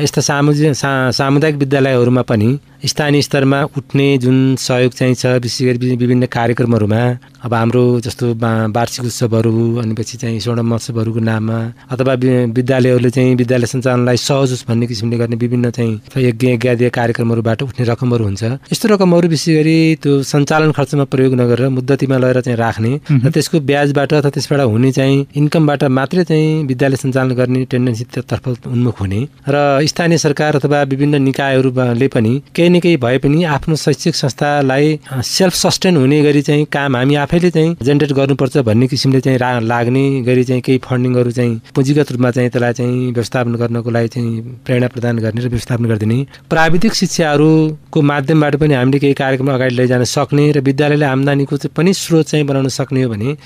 यस्ता सामुदायिक सामुदायिक विद्यालयहरूमा पनि स्थानीय स्तरमा उठ्ने जुन सहयोग चाहिँ छ विशेष गरी विभिन्न कार्यक्रमहरूमा। अब हाम्रो जस्तो वार्षिक उत्सवहरू अनि पछि चाहिँ स्वर्ण महोत्सवहरूको नाममा अथवा विद्यालयहरूले चाहिँ विद्यालय सञ्चालनलाई सहज होस् भन्ने किसिमले गर्ने विभिन्न चाहिँ यज्ञ यज्ञादीय कार्यक्रमहरूबाट उठ्ने रकमहरू हुन्छ। यस्तो रकमहरू विशेष गरी त्यो सञ्चालन खर्चमा प्रयोग नगरेर मुद्दतीमा लगेर चाहिँ राख्ने र त्यसको ब्याजबाट अथवा त्यसबाट हुने चाहिँ इन्कमबाट मात्रै चाहिँ विद्यालय सञ्चालन गर्ने टेन्डेन्सीतर्फ उन्मुख हुने। र स्थानीय सरकार अथवा विभिन्न निकायहरूले पनि केही न केही भए पनि आफ्नो शैक्षिक संस्थालाई सेल्फ सस्टेन हुने गरी चाहिँ काम हामी आफैले चाहिँ जेनेरेट गर्नुपर्छ भन्ने किसिमले चाहिँ लाग्ने गरी चाहिँ केही फन्डिङहरू चाहिँ पुँजीगत रूपमा चाहिँ त्यसलाई चाहिँ व्यवस्थापन गर्नको लागि चाहिँ प्रेरणा प्रदान गर्ने र व्यवस्थापन गरिदिने। प्राविधिक शिक्षाहरूको माध्यमबाट पनि हामीले केही कार्यक्रम अगाडि लैजान सक्ने र विद्यालयले आम्दानीको पनि स्रोत चाहिँ बनाउन सक्ने हो भने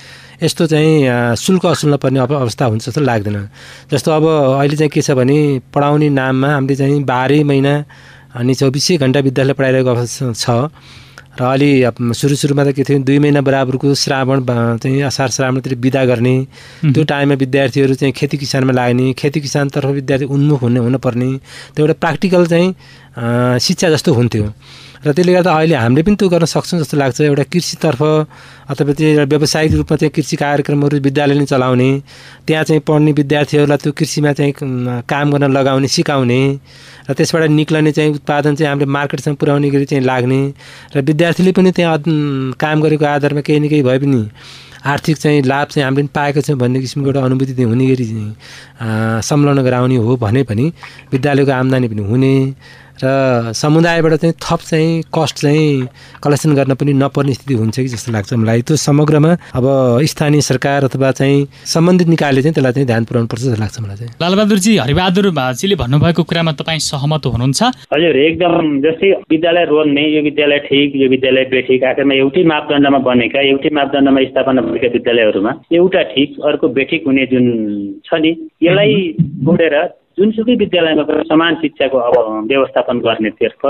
यस्तो चाहिँ शुल्क असुल्न पर्ने अवस्था हुन्छ जस्तो लाग्दैन। जस्तो अब अहिले चाहिँ के छ भने पढाउने नाममा हामीले चाहिँ बाह्रै महिना अनि चौबिसै घन्टा विद्यालय पढाइरहेको अवस्था छ। र अलि सुरु सुरुमा त के थियो दुई महिना बराबरको श्रावण चाहिँ असार श्रावणतिर बिदा गर्ने। त्यो टाइममा विद्यार्थीहरू चाहिँ खेती किसानमा लाग्ने खेती किसानतर्फ विद्यार्थी उन्मुख हुने हुनुपर्ने। त्यो एउटा प्र्याक्टिकल चाहिँ शिक्षा जस्तो हुन्थ्यो। र त्यसले गर्दा अहिले हामीले पनि त्यो गर्न सक्छौँ जस्तो लाग्छ। एउटा कृषितर्फ अथवा त्यो व्यावसायिक रूपमा चाहिँ कृषि कार्यक्रमहरू विद्यालयले चलाउने त्यहाँ चाहिँ पढ्ने विद्यार्थीहरूलाई त्यो कृषिमा चाहिँ काम गर्न लगाउने सिकाउने र त्यसबाट निक्लने चाहिँ उत्पादन चाहिँ हामीले मार्केटसम्म पुर्याउने गरी चाहिँ लाग्ने र विद्यार्थीले पनि त्यहाँ काम गरेको आधारमा केही न केही भए पनि आर्थिक चाहिँ लाभ चाहिँ हामीले पनि पाएको छौँ भन्ने किसिमको एउटा अनुभूति हुने गरी संलग्न गराउने हो भने पनि विद्यालयको आम्दानी पनि हुने र समुदायबाट चाहिँ थप चाहिँ कस्ट चाहिँ कलेक्सन गर्न पनि नपर्ने स्थिति हुन्छ कि जस्तो लाग्छ मलाई। त्यो समग्रमा अब स्थानीय सरकार अथवा चाहिँ सम्बन्धित निकायले चाहिँ त्यसलाई चाहिँ ध्यान पुऱ्याउनु पर्छ जस्तो लाग्छ मलाई चाहिँ। लालबहादुरजी हरिबहादुरजीले भन्नुभएको कुरामा तपाईँ सहमत हुनुहुन्छ? हजुर एकदम जस्तै विद्यालय रोज्ने यो विद्यालय ठिक यो विद्यालय बेठिक आखिरमा एउटै मापदण्डमा बनेका एउटै मापदण्डमा स्थापना भएका विद्यालयहरूमा एउटा ठिक अर्को बेठिक हुने जुन छ नि यसलाई जोडेर जुनसुकै विद्यालयमा पनि समान शिक्षाको अब व्यवस्थापन गर्नेतर्फ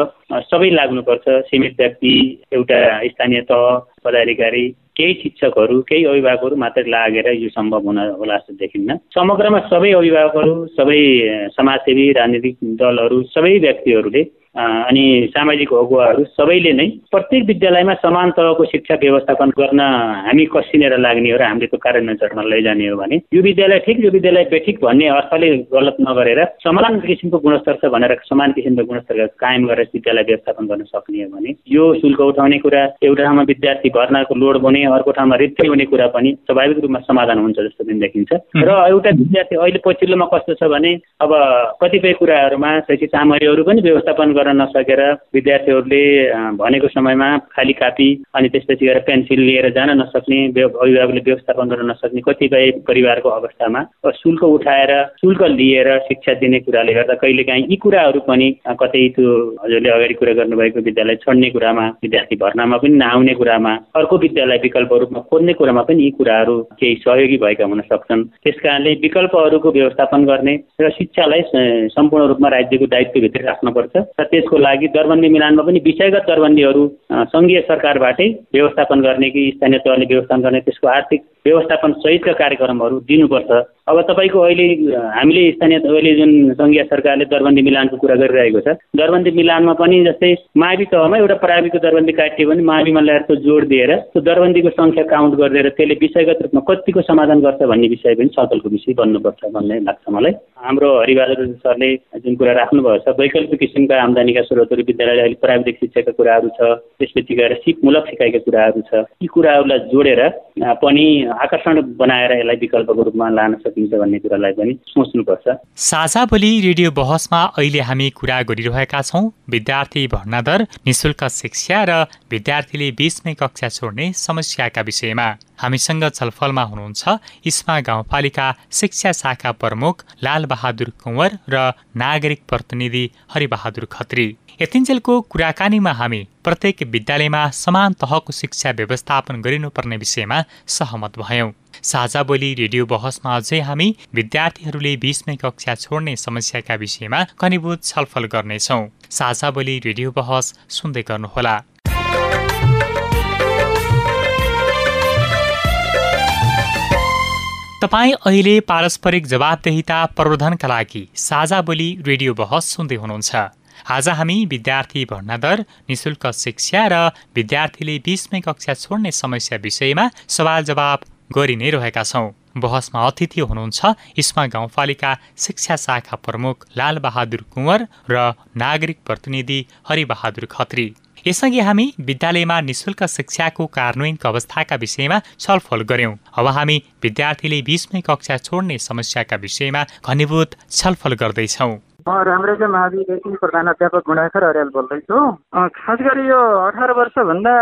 सबै लाग्नुपर्छ। सीमित व्यक्ति एउटा स्थानीय तह पदाधिकारी केही शिक्षकहरू केही अभिभावकहरू मात्रै लागेर यो सम्भव हुन होला जस्तो देखिन्न। समग्रमा सबै अभिभावकहरू सबै समाजसेवी राजनीतिक दलहरू सबै व्यक्तिहरूले अनि सामाजिक अगुवाहरू सबैले नै प्रत्येक विद्यालयमा समान तहको शिक्षा व्यवस्थापन गर्न हामी कसिनेर लाग्ने हो र हामीले त्यो कार्यान्वयन चरणमा लैजाने हो भने यो विद्यालय ठिक यो विद्यालय बेठिक भन्ने अर्थले गलत नगरेर समान किसिमको गुणस्तर छ भनेर समान किसिमको गुणस्तर कायम गरेर विद्यालय व्यवस्थापन गर्न सक्ने हो भने यो शुल्क उठाउने कुरा एउटा ठाउँमा विद्यार्थी भर्नाको लोड बने अर्को ठाउँमा रित्तै हुने कुरा पनि स्वाभाविक रूपमा समाधान हुन्छ जस्तो पनि देखिन्छ। र एउटा विद्यार्थी अहिले पछिल्लोमा कस्तो छ भने अब कतिपय कुराहरूमा शैक्षिक सामग्रीहरू पनि व्यवस्थापन गर्न नसकेर विद्यार्थीहरूले भनेको समयमा खाली कापी अनि त्यसपछि गएर पेन्सिल लिएर जान नसक्ने अभिभावकले व्यवस्थापन गर्न नसक्ने कतिपय परिवारको अवस्थामा शुल्क उठाएर शुल्क लिएर शिक्षा दिने कुराले गर्दा कहिलेकाहीँ यी कुराहरू पनि कतै त्यो हजुरले अगाडि कुरा गर्नुभएको विद्यालय छोड्ने कुरामा विद्यार्थी भर्नामा पनि नआउने कुरामा अर्को विद्यालय विकल्प रूपमा खोज्ने कुरामा पनि यी कुराहरू केही सहयोगी भएका हुन सक्छन्। त्यस कारणले विकल्पहरूको व्यवस्थापन गर्ने र शिक्षालाई सम्पूर्ण रूपमा राज्यको दायित्वभित्र राख्नुपर्छ। र त्यसको लागि दरबन्दी मिलानमा पनि विषयगत दरबन्दीहरू सङ्घीय सरकारबाटै व्यवस्थापन गर्ने कि स्थानीय तहले व्यवस्थापन गर्ने त्यसको आर्थिक व्यवस्थापन सहितका कार्यक्रमहरू दिनुपर्छ। अब तपाईँको अहिले हामीले स्थानीय अहिले जुन सङ्घीय सरकारले दरबन्दी मिलानको कुरा गरिरहेको छ दरबन्दी मिलानमा पनि जस्तै मावि तहमा एउटा प्राविको दरबन्दी काटियो भने माविमा ल्याएर त्यो जोड दिएर त्यो दरबन्दीको सङ्ख्या काउन्ट गरिदिएर त्यसले विषयगत रूपमा कतिको समाधान गर्छ भन्ने विषय पनि छलफलको विषय बन्नुपर्छ भन्ने लाग्छ मलाई। हाम्रो हरिबहादुर सरले जुन कुरा राख्नुभएको छ वैकल्पिक किसिमका आम्दानीका स्रोतहरू विद्यालय अहिले प्राविधिक शिक्षाका कुराहरू छ त्यसपछि गएर सिपमूलक सिकाइका कुराहरू छ। यी कुराहरूलाई जोडेर पनि आकर्षण बनाएर यसलाई विकल्पको रूपमा लान सकिन्छ भन्ने कुरालाई पनि सोच्नुपर्छ। साझा बोली रेडियो बहसमा अहिले हामी कुरा गरिरहेका छौँ। विद्यार्थी भर्ना दर निशुल्क शिक्षा र विद्यार्थीले बिचमै कक्षा छोड्ने समस्याका विषयमा। हामीसँग छलफलमा हुनुहुन्छ। इस्मा गाउँपालिका शिक्षा शाखा प्रमुख लालबहादुर कुँवर र नागरिक प्रतिनिधि हरिबहादुर खत्री। यतिन्जेलको कुराकानीमा हामी प्रत्येक विद्यालयमा समान तहको शिक्षा व्यवस्थापन गरिनुपर्ने विषयमा सहमत भयौं। साझा बोली रेडियो बहसमा अझै हामी विद्यार्थीहरूले बिचमै कक्षा छोड्ने समस्याका विषयमा कनिभूत छलफल गर्नेछौ। साझा बोली रेडियो बहस सुन्दै गर्नुहोला। तपाईँ अहिले पारस्परिक जवाबदेहिता प्रवर्धनका लागि साझा बोली रेडियो बहस सुन्दै हुनुहुन्छ। आज हामी विद्यार्थी भर्ना दर निशुल्क शिक्षा र विद्यार्थीले बिचमै कक्षा छोड्ने समस्या विषयमा सवाल जवाब गरि नै रहेका छौँ। बहसमा अतिथि हुनुहुन्छ इस्मा गाउँपालिका शिक्षा शाखा प्रमुख लालबहादुर कुँवर र नागरिक प्रतिनिधि हरिबहादुर खत्री। यसअघि हामी विद्यालयमा निशुल्क शिक्षाको कार्यान्वयनको अवस्थाका विषयमा छलफल गर्यौं अब हामी विद्यार्थीले बिचमै कक्षा छोड्ने समस्याका विषयमा घनीभूत छलफल गर्दैछौँ। म राम्रैका महाविद्यालय प्रधान अध्यापक गुणाखर अर्याल बोल्दैछु खास गरी यो अठार वर्षभन्दा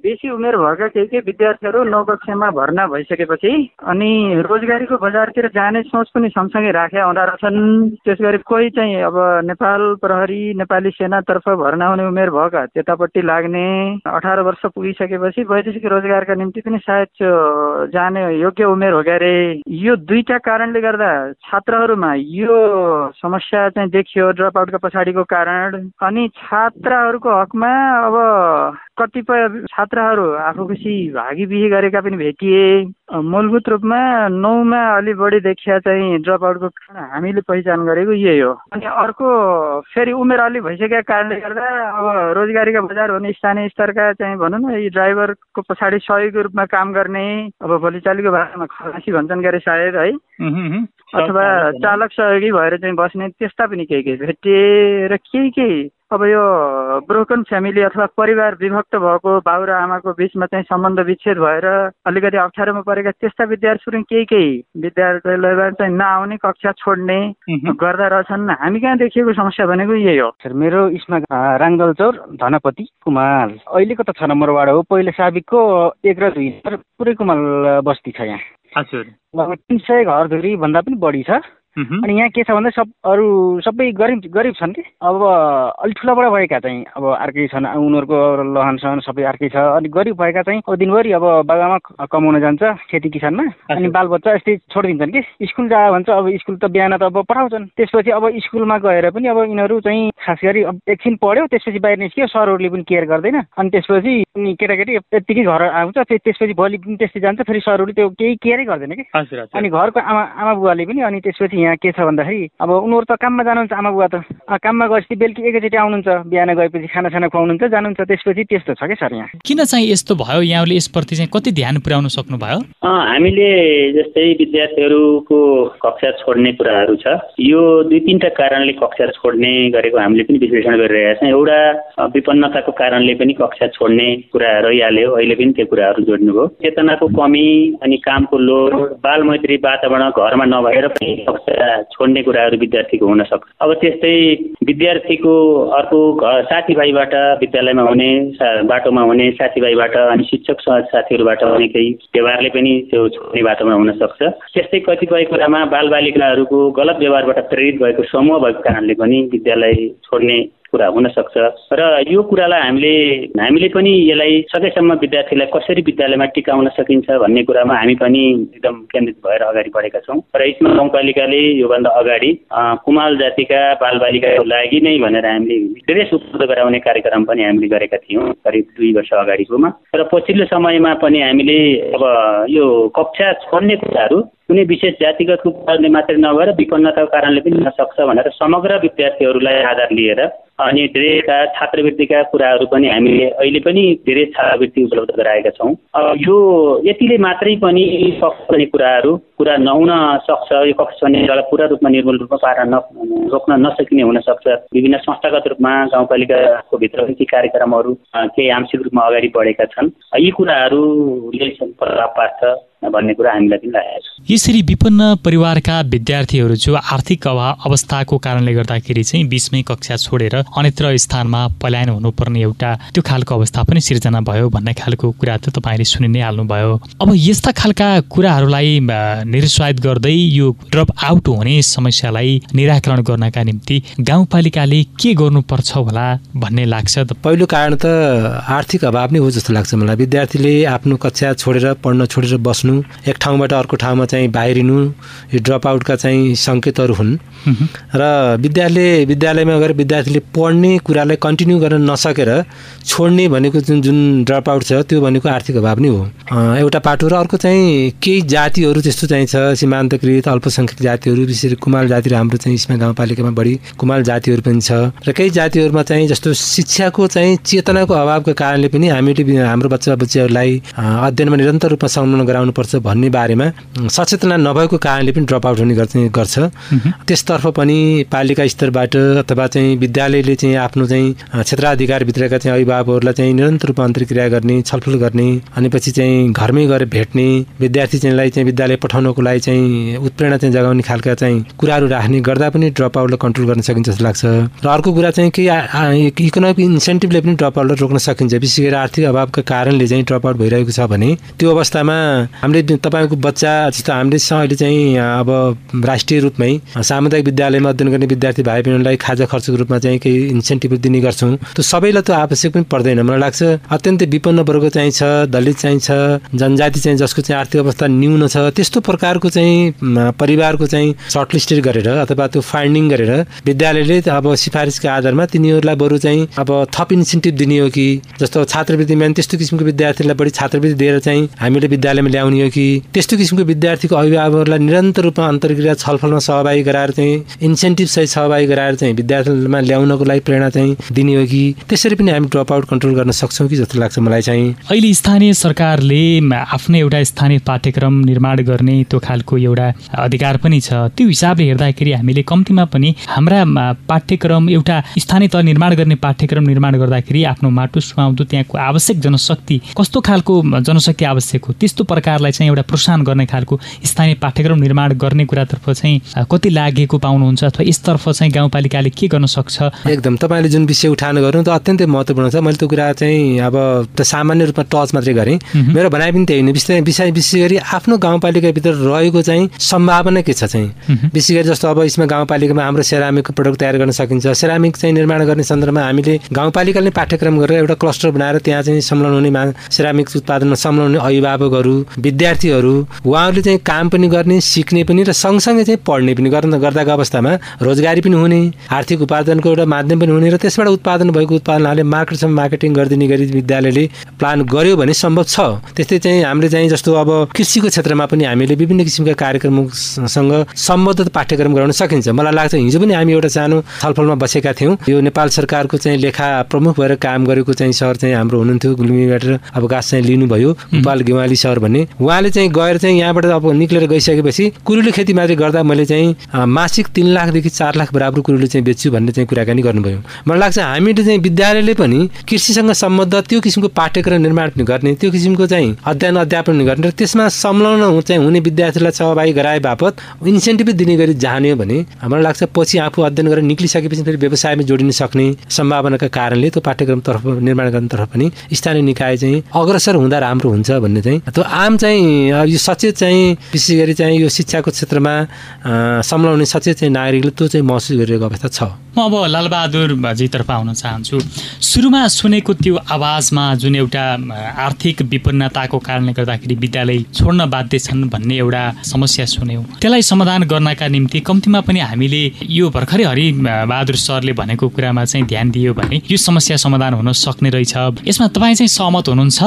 बेसी उमेर भएका केही केही विद्यार्थीहरू नौ कक्षामा भर्ना भइसकेपछि अनि रोजगारीको बजारतिर जाने सोच पनि सँगसँगै राखे आउँदा रहेछन्। त्यस गरी कोही चाहिँ अब नेपाल प्रहरी नेपाली सेनातर्फ भर्ना हुने उमेर भएका त्यतापट्टि लाग्ने अठार वर्ष पुगिसकेपछि वैदेशिक रोजगारका निम्ति पनि सायद जाने योग्य उमेर हो क्यारे। यो दुईटा कारणले गर्दा छात्रहरूमा यो समस्या चाहिँ देखियो ड्रप आउटको पछाडिको कारण। अनि छात्राहरूको हकमा अब कतिपय छात्राहरू आफू खुसी भागी बिही गरेका पनि भेटिए। मूलभूत रूपमा नौमा अलि बढी देखिया चाहिँ ड्रप आउटको कारण हामीले पहिचान गरेको यही हो। अनि अर्को फेरि उमेर अलि भइसकेका कारणले गर्दा अब रोजगारीका बजार हुने स्थानीय स्तरका चाहिँ भनौँ न यी ड्राइभरको पछाडि सहयोगको रूपमा काम गर्ने अब भोलिचालीको भाषामा खलासी भन्छन् गरे सायद है। अथवा चालक सहयोगी भएर चाहिँ बस्ने त्यस्ता पनि केही केही भेटिए र केही केही अब यो ब्रोकन फ्यामिली अथवा परिवार विभक्त भएको बाउ र आमाको बिचमा चाहिँ सम्बन्ध विच्छेद भएर अलिकति अप्ठ्यारोमा परेका त्यस्ता विद्यार्थीहरू केही केही विद्यालयबाट चाहिँ नआउने कक्षा छोड्ने गर्दा रहेछन्। हामी कहाँ देखिएको समस्या भनेको यही हो। मेरो इसमा राङदल चौर धनपति कुमार। अहिलेको त छ नम्बर वार्ड हो। पहिले साबिकको एक र दुई। पुरै कुमाल बस्ती छ यहाँ। हजुर। तिन सय घरधुरी भन्दा पनि बढी छ। अनि यहाँ के छ भन्दा सब अरू सबै गरिब गरिब छन् कि? अब अलिक ठुलाबाट भएका चाहिँ अब अर्कै छन्। उनीहरूको लहन सहन सबै अर्कै छ। अनि गरिब भएका चाहिँ अब दिनभरि अब बाबामा कमाउन जान्छ खेती किसानमा। अनि बालबच्चा यस्तै छोडिदिन्छन् कि? स्कुल जा भन्छ अब स्कुल त बिहान त अब पठाउँछन् त्यसपछि अब स्कुलमा गएर पनि अब यिनीहरू चाहिँ खास गरी अब एकछिन पढ्यो त्यसपछि बाहिर निस्क्यो। सरहरूले पनि केयर गर्दैन। अनि त्यसपछि केटाकेटी यत्तिकै घर आउँछ त्यसपछि भोलि पनि त्यस्तै जान्छ। फेरि सरहरूले त्यो केही केयरै गर्दैन कि? अनि घरको आमा आमा बुवाले पनि अनि त्यसपछि यहाँ के छ भन्दाखेरि अब उनीहरू त काममा जानुहुन्छ आमा बुवा त काममा गएपछि बेलुकी एकैचोटि आउनुहुन्छ बिहान गएपछि खानासाना खुवाउनुहुन्छ जानुहुन्छ त्यसपछि त्यस्तो छ कि सर यहाँ? किन चाहिँ यस्तो भयो? यहाँले यसप्रति चाहिँ कति ध्यान पुर्याउन सक्नुभयो? हामीले जस्तै विद्यार्थीहरूको कक्षा छोड्ने कुराहरू छ। यो दुई तिनवटा कारणले कक्षा छोड्ने गरेको हामीले पनि विश्लेषण गरिरहेका छौँ। एउटा विपन्नताको कारणले पनि कक्षा छोड्ने कुरा रहिहाल्यो। अहिले पनि त्यो कुराहरू जोड्नुभयो। चेतनाको कमी अनि कामको लोड बालमैत्री वातावरण घरमा नभएर पनि कक्षा छोड्ने कुराहरू विद्यार्थीको हुन सक्छ। अब त्यस्तै विद्यार्थीको अर्को साथीभाइबाट विद्यालयमा हुने बाटोमा हुने साथीभाइबाट अनि शिक्षक साथीहरूबाट हुने केही व्यवहारले पनि त्यो छोड्ने बाटोमा हुन सक्छ। त्यस्तै कतिपय कुरामा बालबालिकाहरूको गलत व्यवहारबाट प्रेरित भएको समूह भएको कारणले पनि विद्यालय छोड्ने कुरा हुनसक्छ। र यो कुरालाई हामीले हामीले पनि यसलाई सकेसम्म विद्यार्थीलाई कसरी विद्यालयमा टिकाउन सकिन्छ भन्ने कुरामा हामी पनि एकदम केन्द्रित भएर अगाडि बढेका छौँ। र यसमा गाउँपालिकाले योभन्दा अगाडि कुमाल जातिका बालबालिकाको लागि नै भनेर हामीले ड्रेस उपलब्ध गराउने कार्यक्रम पनि हामीले गरेका थियौँ करिब दुई वर्ष अगाडिकोमा र पछिल्लो समयमा पनि हामीले अब यो कक्षा छोड्ने कुराहरू कुनै विशेष जातिगत कुराहरूले मात्रै नभएर विपन्नताको कारणले पनि हुनसक्छ भनेर समग्र विद्यार्थीहरूलाई आधार लिएर अनि धेरैका छात्रवृत्तिका कुराहरू पनि हामीले अहिले पनि धेरै छात्रवृत्ति उपलब्ध गराएका छौँ। यो यतिले मात्रै पनि सक्ने कुराहरू कुरा नहुन सक्छ यो कक्ष छन्नेलाई पुरा रूपमा निर्मूल रूपमा पार न रोक्न नसकिने हुनसक्छ विभिन्न संस्थागत रूपमा गाउँपालिकाको भित्र केही कार्यक्रमहरू केही आंशिक रूपमा अगाडि बढेका छन्। यी कुराहरूले प्रभाव पार्छ भन्ने कुरा हामीलाई पनि लागेको छ। यसरी विपन्न परिवारका विद्यार्थीहरू जो आर्थिक अभाव अवस्थाको कारणले गर्दाखेरि चाहिँ बिचमै कक्षा छोडेर अन्यत्र स्थानमा पलायन हुनुपर्ने एउटा त्यो खालको अवस्था पनि सिर्जना भयो भन्ने खालको कुरा त तपाईँले सुनि नै हाल्नुभयो अब यस्ता खालका कुराहरूलाई निरुत्साहित गर्दै यो ड्रप आउट हुने समस्यालाई निराकरण गर्नका निम्ति गाउँपालिकाले के गर्नुपर्छ होला भन्ने लाग्छ पहिलो कारण त आर्थिक अभाव नै हो जस्तो लाग्छ मलाई। विद्यार्थीले आफ्नो कक्षा छोडेर पढ्न छोडेर बस्नु एक ठाउँबाट अर्को ठाउँमा चाहिँ बाहिरिनु यो ड्रप आउटका चाहिँ सङ्केतहरू हुन्। र विद्यालय विद्यालयमा गएर विद्यार्थीले पढ्ने कुरालाई कन्टिन्यू गर्न नसकेर छोड्ने भनेको जुन जुन ड्रप आउट छ त्यो भनेको आर्थिक अभाव नै हो। एउटा पाटो र अर्को चाहिँ केही जातिहरू त्यस्तो चाहिँ छ सीमान्तकृत अल्पसङ्ख्यक जातिहरू विशेष कुमाल जातिहरू हाम्रो चाहिँ यसमा गाउँपालिकामा बढी कुमाल जातिहरू पनि छ। र केही जातिहरूमा चाहिँ जस्तो शिक्षाको चाहिँ चेतनाको अभावको कारणले पनि हामीले हाम्रो बच्चा बच्चीहरूलाई अध्ययनमा निरन्तर रूपमा संलग्न गराउनुपर्छ गर्नुपर्छ भन्ने बारेमा सचेतना नभएको कारणले पनि ड्रप आउट हुने गर्छ त्यसतर्फ पनि पालिका स्तरबाट अथवा चाहिँ विद्यालयले चाहिँ आफ्नो चाहिँ क्षेत्राधिकारभित्रका चाहिँ अभिभावकहरूलाई चाहिँ निरन्तर रूपमा अन्तर्क्रिया गर्ने छलफल गर्ने अनि पछि चाहिँ घरमै गएर भेट्ने विद्यार्थी चाहिँलाई चाहिँ विद्यालय पठाउनको लागि चाहिँ उत्प्रेरणा चाहिँ जगाउने खालका चाहिँ कुराहरू राख्ने गर्दा पनि ड्रप आउटलाई कन्ट्रोल गर्न सकिन्छ जस्तो लाग्छ। र अर्को कुरा चाहिँ केही इकोनोमिक इन्सेन्टिभले पनि ड्रप आउटलाई रोक्न सकिन्छ। विशेष गरी आर्थिक अभावका कारणले चाहिँ ड्रप आउट भइरहेको छ भने त्यो अवस्थामा हामीले तपाईँको बच्चा जस्तो हामीले अहिले चाहिँ अब राष्ट्रिय रूपमै सामुदायिक विद्यालयमा अध्ययन गर्ने विद्यार्थी भाइ बहिनीलाई खाजा खर्चको रूपमा चाहिँ केही इन्सेन्टिभ दिने गर्छौँ। त्यो सबैलाई त आवश्यक पनि पर्दैन। मलाई लाग्छ अत्यन्तै विपन्न वर्ग चाहिँ छ दलित चाहिँ छ जनजाति चाहिँ जसको चाहिँ आर्थिक अवस्था न्यून छ त्यस्तो प्रकारको चाहिँ परिवारको चाहिँ सर्टलिस्टेड गरेर अथवा त्यो फाइन्डिङ गरेर विद्यालयले अब सिफारिसको आधारमा तिनीहरूलाई बरु चाहिँ अब थप इन्सेन्टिभ दिने हो कि? जस्तो छात्रवृत्तिमा त्यस्तो किसिमको विद्यार्थीलाई बढी छात्रवृत्ति दिएर चाहिँ हामीले विद्यालयमा ल्याउने हो कि त्यस्तो किसिमको विद्यार्थीको अभिभावकहरूलाई निरन्तर रूपमा अन्तर्क्रिया छलफलमा सहभागी गराएर चाहिँ इन्सेन्टिभ सहित सहभागी गराएर चाहिँ विद्यार्थीमा ल्याउनको लागि प्रेरणा चाहिँ दिने हो कि त्यसरी पनि हामी ड्रप आउट कन्ट्रोल गर्न सक्छौँ कि जस्तो लाग्छ मलाई चाहिँ। अहिले स्थानीय सरकारले आफ्नो एउटा स्थानीय पाठ्यक्रम निर्माण गर्ने त्यो खालको एउटा अधिकार पनि छ। त्यो हिसाबले हेर्दाखेरि हामीले कम्तीमा पनि हाम्रा पाठ्यक्रम एउटा स्थानीय तह निर्माण गर्ने पाठ्यक्रम निर्माण गर्दाखेरि आफ्नो माटो सुहाउँदो त्यहाँको आवश्यक जनशक्ति कस्तो खालको जनशक्ति आवश्यक हो? त्यस्तो प्रकारलाई चाहिँ एउटा प्रोत्साहन गर्ने खालको स्थानीय पाठ्यक्रम निर्माण गर्ने कुरातर्फ चाहिँ कति लागेको पाउनुहुन्छ अथवा यसतर्फ चाहिँ गाउँपालिकाले के गर्न सक्छ? एकदम तपाईँले जुन विषय उठान गर्नु त अत्यन्तै महत्त्वपूर्ण छ। मैले त्यो कुरा चाहिँ अब त सामान्य रूपमा टच मात्रै गरेँ। मेरो भनाइ पनि त्यही विषय विषय विशेष गरी आफ्नो गाउँपालिकाभित्र रहेको चाहिँ सम्भावना के छ चाहिँ? विशेष गरी जस्तो अब यसमा गाउँपालिकामा हाम्रो सेरामिकको प्रडक्ट तयार गर्न सकिन्छ। सेरामिक चाहिँ निर्माण गर्ने सन्दर्भमा हामीले गाउँपालिकाले पाठ्यक्रम गरेर एउटा क्लस्टर बनाएर त्यहाँ चाहिँ संलग्न हुने सेरामिक उत्पादनमा संलग्न हुने अभिभावकहरू विद्यार्थीहरू उहाँहरू उहाँहरूले चाहिँ काम पनि गर्ने सिक्ने पनि र सँगसँगै चाहिँ पढ्ने पनि गर्न गर्दाको अवस्थामा रोजगारी पनि हुने आर्थिक उपार्जनको एउटा माध्यम पनि हुने र त्यसबाट उत्पादन भएको उत्पादनहरूले मार्केटसम्म मार्केटिङ गरिदिने गरी विद्यालयले प्लान गर्यो भने सम्भव छ। त्यस्तै चाहिँ हामीले चाहिँ जस्तो अब कृषिको क्षेत्रमा पनि हामीले विभिन्न किसिमका कार्यक्रमसँग सम्बद्ध पाठ्यक्रम गराउन सकिन्छ। मलाई लाग्छ हिजो पनि हामी एउटा सानो छलफलमा बसेका थियौँ। यो नेपाल सरकारको चाहिँ लेखा प्रमुख भएर काम गरेको चाहिँ सर चाहिँ हाम्रो हुनुहुन्थ्यो गुल्मीबाट अवकाश चाहिँ लिनुभयो। गोपाल गेवाली सर भन्ने। उहाँले चाहिँ गएर चाहिँ यहाँबाट अब निक्लेर गइसकेपछि कुरुली मात्रै गर्दा मैले चाहिँ मासिक तिन लाखदेखि चार लाख बराबर कुरुली चाहिँ बेच्छु भन्ने चाहिँ कुराकानी गर्नुभयो। मलाई लाग्छ हामीले चाहिँ विद्यालयले पनि कृषिसँग सम्बद्ध त्यो किसिमको पाठ्यक्रम निर्माण पनि गर्ने त्यो किसिमको चाहिँ अध्ययन अध्यापन गर्ने र त्यसमा संलग्न चाहिँ हुने विद्यार्थीलाई सहभागी गराए बापत इन्सेन्टिभ दिने गरी जाने हो भने मलाई लाग्छ पछि आफू अध्ययन गरेर निक्लिसकेपछि फेरि व्यवसायमा जोडिन सक्ने सम्भावनाका कारणले त्यो पाठ्यक्रम तर्फ निर्माण गर्नेतर्फ पनि स्थानीय निकाय चाहिँ अग्रसर हुँदा राम्रो हुन्छ भन्ने चाहिँ। त्यो आम चाहिँ चाहिँ यो सचेत चाहिँ विशेष गरी चाहिँ यो शिक्षाको क्षेत्रमा सम्झाउने सचेत चाहिँ नागरिकले त्यो चाहिँ महसुस गरिरहेको अवस्था छ। म अब लालबहादुरजीतर्फ आउन चाहन्छु। सुरुमा सुनेको त्यो आवाजमा जुन एउटा आर्थिक विपन्नताको कारणले गर्दाखेरि विद्यालय छोड्न बाध्य छन् भन्ने एउटा समस्या सुन्यौँ। त्यसलाई समाधान गर्नका निम्ति कम्तीमा पनि हामीले यो भर्खरै हरि बहादुर सरले भनेको कुरामा चाहिँ ध्यान दियो भने यो समस्या समाधान हुन सक्ने रहेछ। यसमा तपाईँ चाहिँ सहमत हुनुहुन्छ?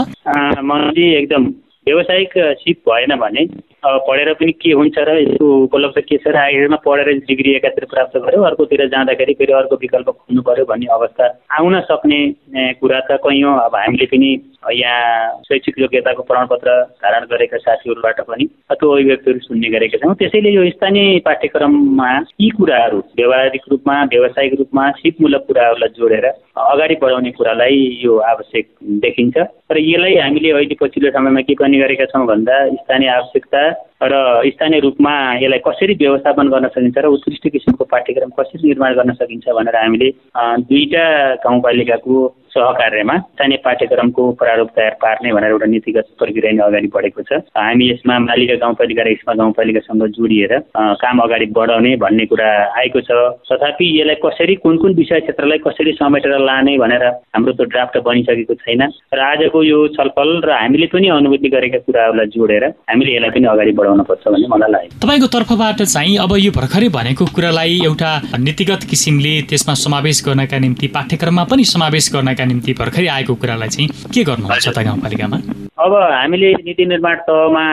एकदम। व्यावसायिक सिप भएन भने अब पढेर पनि के हुन्छ र यसको उपलब्ध के छ र आखिरमा पढेर डिग्री एकातिर प्राप्त गऱ्यो अर्कोतिर जाँदाखेरि फेरि अर्को विकल्प खोज्नु पऱ्यो भन्ने अवस्था आउन सक्ने कुरा त कैयौँ। अब हामीले पनि यहाँ शैक्षिक योग्यताको प्रमाणपत्र धारण गरेका साथीहरूबाट पनि त्यो अभिव्यक्तिहरू सुन्ने गरेका छौँ। त्यसैले यो स्थानीय पाठ्यक्रममा यी कुराहरू व्यवहारिक रूपमा व्यावसायिक रूपमा सिपमूलक कुराहरूलाई जोडेर अगाडि बढाउने कुरालाई यो आवश्यक देखिन्छ। र यसलाई हामीले अहिले पछिल्लो समयमा के पनि गरेका छौँ भन्दा स्थानीय आवश्यकता र स्थानीय रूपमा यसलाई कसरी व्यवस्थापन गर्न सकिन्छ र उत्कृष्ट किसिमको पाठ्यक्रम कसरी निर्माण गर्न सकिन्छ भनेर हामीले दुईवटा गाउँपालिकाको सहकार्यमा स्थानीय पाठ्यक्रमको प्रारूप तयार पार्ने भनेर एउटा नीतिगत प्रक्रिया नै अगाडि बढेको छ। हामी यसमा मालिका गाउँपालिका र इस्मा गाउँपालिकासँग जोडिएर काम अगाडि बढाउने भन्ने कुरा आएको छ। तथापि यसलाई कसरी कुन कुन विषय क्षेत्रलाई कसरी समेटेर लाने भनेर हाम्रो त्यो ड्राफ्ट बनिसकेको छैन। र आजको यो छलफल र हामीले पनि अनुभूति गरेका कुराहरूलाई जोडेर हामीले यसलाई पनि अगाडि बढाउन पर्छ भन्ने मलाई लाग्यो। तपाईँको तर्फबाट चाहिँ अब यो भर्खरै भनेको कुरालाई एउटा नीतिगत किसिमले त्यसमा समावेश गर्नका निम्ति पाठ्यक्रममा पनि समावेश गर्नका निम्ति भर्खरै आएको कुरालाई चाहिँ के गर्नुहुन्छ त गाउँपालिकामा? अब हामीले नीति निर्माण तहमा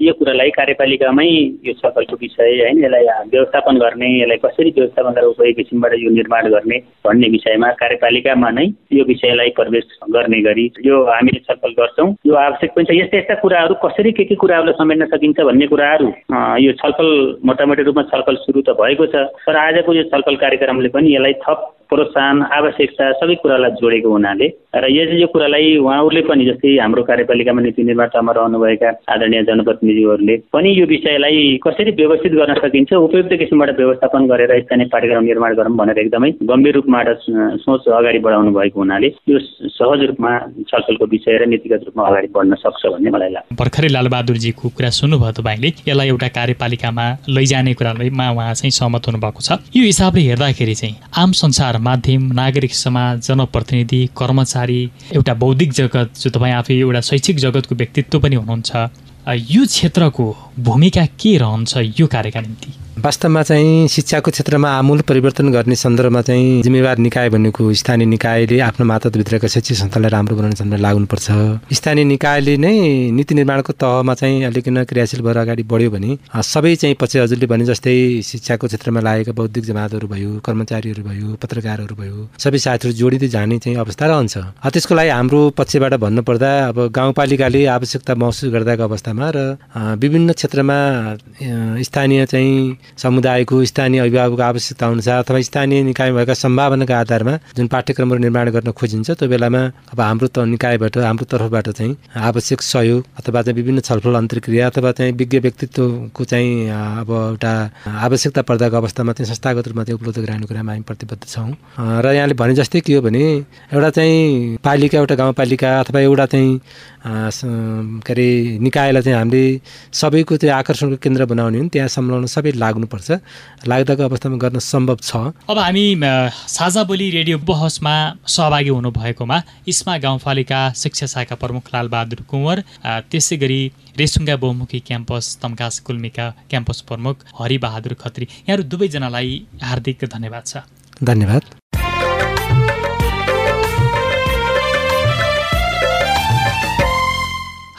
यो कुरालाई कार्यपालिकामै यो छलफलको विषय होइन यसलाई व्यवस्थापन गर्ने यसलाई कसरी व्यवस्थापन गरेर उपयोग किसिमबाट यो निर्माण गर्ने भन्ने विषयमा कार्यपालिकामा नै यो विषयलाई प्रवेश गर्ने गरी यो हामीले छलफल गर्छौँ। यो आवश्यक पनि छ। यस्ता यस्ता कुराहरू कसरी के के कुराहरूलाई समेट्न सकिन्छ भन्ने कुराहरू यो छलफल मोटामोटी रूपमा छलफल सुरु त भएको छ तर आजको यो छलफल कार्यक्रमले पनि यसलाई थप प्रोत्साहन आवश्यकता सबै कुरालाई जोडेको हुनाले। र यस यो कुरालाई उहाँहरूले पनि जस्तै हाम्रो कार्यपालिकामा नीति निर्मातामा रहनुभएका आदरणीय जनप्रतिनिधिहरूले पनि यो विषयलाई कसरी व्यवस्थित गर्न सकिन्छ उपयुक्त किसिमबाट व्यवस्थापन गरेर स्थानीय पाठ्यक्रम निर्माण गरौँ भनेर एकदमै गम्भीर रूपबाट सोच अगाडि बढाउनु भएको हुनाले यो सहज रूपमा छलफलको विषय र नीतिगत रूपमा अगाडि बढ्न सक्छ भन्ने मलाई लाग्छ। भर्खरै लालबहादुरजीको कुरा सुन्नुभयो तपाईँले। यसलाई एउटा कार्यपालिकामा लैजाने कुरामा उहाँ चाहिँ सहमत हुनुभएको छ। यो हिसाबले हेर्दाखेरि चाहिँ आम संसार माध्यम नागरिक समाज जनप्रतिनिधि कर्मचारी एउटा बौद्धिक जगत जो तपाईँ आफै एउटा शैक्षिक जगतको व्यक्तित्व पनि हुनुहुन्छ यो क्षेत्रको भूमिका के रहन्छ यो कार्यका निम्ति? वास्तवमा चाहिँ शिक्षाको क्षेत्रमा आमूल परिवर्तन गर्ने सन्दर्भमा चाहिँ जिम्मेवार निकाय भनेको स्थानीय निकायले आफ्नो मातहतभित्रका शैक्षिक संस्थालाई राम्रो बनाउने सन्दर्भ लाग्नुपर्छ। स्थानीय निकायले नै नीति निर्माणको तहमा चाहिँ अलिकन क्रियाशील भएर अगाडि बढ्यो भने सबै चाहिँ पछि हजुरले भने जस्तै शिक्षाको क्षेत्रमा लागेका बौद्धिक जमातहरू भयो कर्मचारीहरू भयो पत्रकारहरू भयो सबै साथीहरू जोडिँदै जाने चाहिँ अवस्था रहन्छ। त्यसको लागि हाम्रो पक्षबाट भन्नुपर्दा अब गाउँपालिकाले आवश्यकता महसुस गर्दाको अवस्थामा र विभिन्न क्षेत्रमा स्थानीय चाहिँ समुदायको स्थानीय अभिभावकको आवश्यकता अनुसार अथवा स्थानीय निकाय भएका सम्भावनाका आधारमा जुन पाठ्यक्रमहरू निर्माण गर्न खोजिन्छ त्यो बेलामा अब हाम्रो त निकायबाट हाम्रो तर्फबाट चाहिँ आवश्यक सहयोग अथवा चाहिँ विभिन्न छलफल अन्तर्क्रिया अथवा चाहिँ विज्ञ व्यक्तित्वको चाहिँ अब एउटा आवश्यकता पर्दाको अवस्थामा चाहिँ संस्थागत रूपमा चाहिँ उपलब्ध गराउने कुरामा हामी प्रतिबद्ध छौँ। र यहाँले भने जस्तै के हो भने एउटा चाहिँ पालिका एउटा गाउँपालिका अथवा एउटा चाहिँ के अरे निकायलाई चाहिँ हामीले सबैको चाहिँ आकर्षणको केन्द्र बनाउने हो त्यहाँ सम्झाउन सबै लाग्नुपर्छ। लाग्दाको अवस्थामा गर्न सम्भव छ। अब हामी साझा बोली रेडियो बहसमा सहभागी हुनुभएकोमा इस्मा गाउँपालिका शिक्षा शाखा प्रमुख लालबहादुर कुँवर त्यसै गरी रेसुङ्गा बहुमुखी क्याम्पस तम्कास गुल्मीका क्याम्पस प्रमुख हरिबहादुर खत्री। यहाँहरू दुवैजनालाई हार्दिक धन्यवाद छ। धन्यवाद।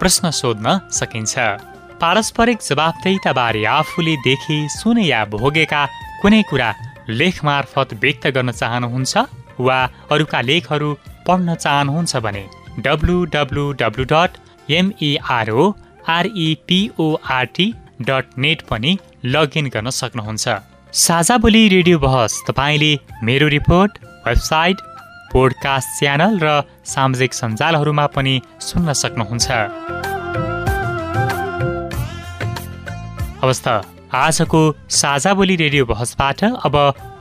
प्रश्न सोध्न सकिन्छ। पारस्परिक जवाबदेताबारे आफूले देखे सुने या भोगेका कुनै कुरा लेख मार्फत व्यक्त गर्न चाहनुहुन्छ वा अरूका लेखहरू पढ्न चाहनुहुन्छ भने W W W dot MERO REPORT dot net पनि लगइन गर्न सक्नुहुन्छ। साझा बोली रेडियो बहस तपाईँले मेरो रिपोर्ट वेबसाइट पोडकास्ट च्यानल र सामाजिक सञ्जालहरूमा पनि सुन्न सक्नुहुन्छ। हवस् आजको साझा बोली रेडियो बहसबाट अब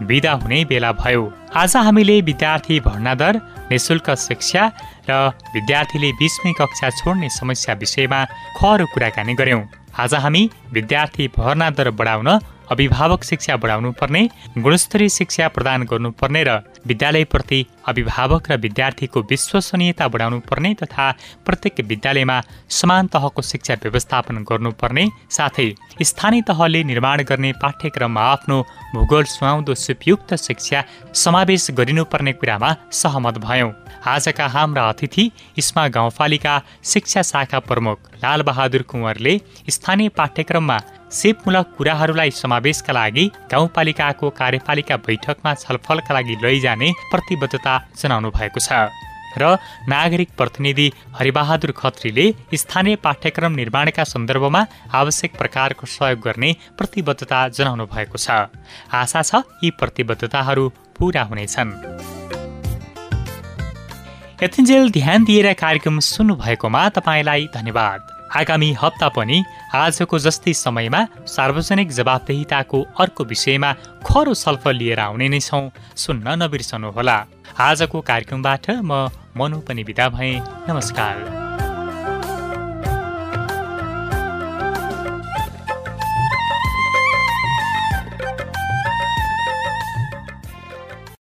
विदा हुने बेला भयो। आज हामीले विद्यार्थी भर्ना दर निशुल्क शिक्षा र विद्यार्थीले बिचमै कक्षा छोड्ने समस्या विषयमा खरो कुराकानी गर्यौं आज हामी विद्यार्थी भर्ना दर बढाउन अभिभावक शिक्षा बढाउनु पर्ने गुणस्तरीय शिक्षा प्रदान गर्नुपर्ने र विद्यालयप्रति अभिभावक र विद्यार्थीको विश्वसनीयता बढाउनु पर्ने तथा प्रत्येक विद्यालयमा समान तहको शिक्षा व्यवस्थापन गर्नुपर्ने साथै स्थानीय तहले निर्माण गर्ने पाठ्यक्रममा आफ्नो भूगोल सुहाउँदो सुपयुक्त शिक्षा समावेश गरिनुपर्ने कुरामा सहमत भयौँ। आजका हाम्रा अतिथि इस्मा गाउँपालिका शिक्षा शाखा प्रमुख लालबहादुर कुँवरले स्थानीय पाठ्यक्रममा सेपमूलक कुराहरूलाई समावेशका लागि गाउँपालिकाको कार्यपालिका बैठकमा छलफलका लागि लैजाने प्रतिबद्धता जनाउनु भएको छ र नागरिक प्रतिनिधि हरिबहादुर खत्रीले स्थानीय पाठ्यक्रम निर्माणका सन्दर्भमा आवश्यक प्रकारको सहयोग गर्ने प्रतिबद्धता जनाउनु भएको छ। आशा छ यी प्रतिबद्धताहरू पूरा हुनेछन्। यतिन्जेल ध्यान दिएर कार्यक्रम सुन्नुभएकोमा तपाईँलाई धन्यवाद। आगामी हप्ता पनि आजको जस्तै समयमा सार्वजनिक जवाबदेहिताको अर्को विषयमा खरो छलफल लिएर आउने नै छौँ। सुन्न नबिर्सनुहोला। आजको कार्यक्रमबाट म मनु पनि विदा भएँ। नमस्कार।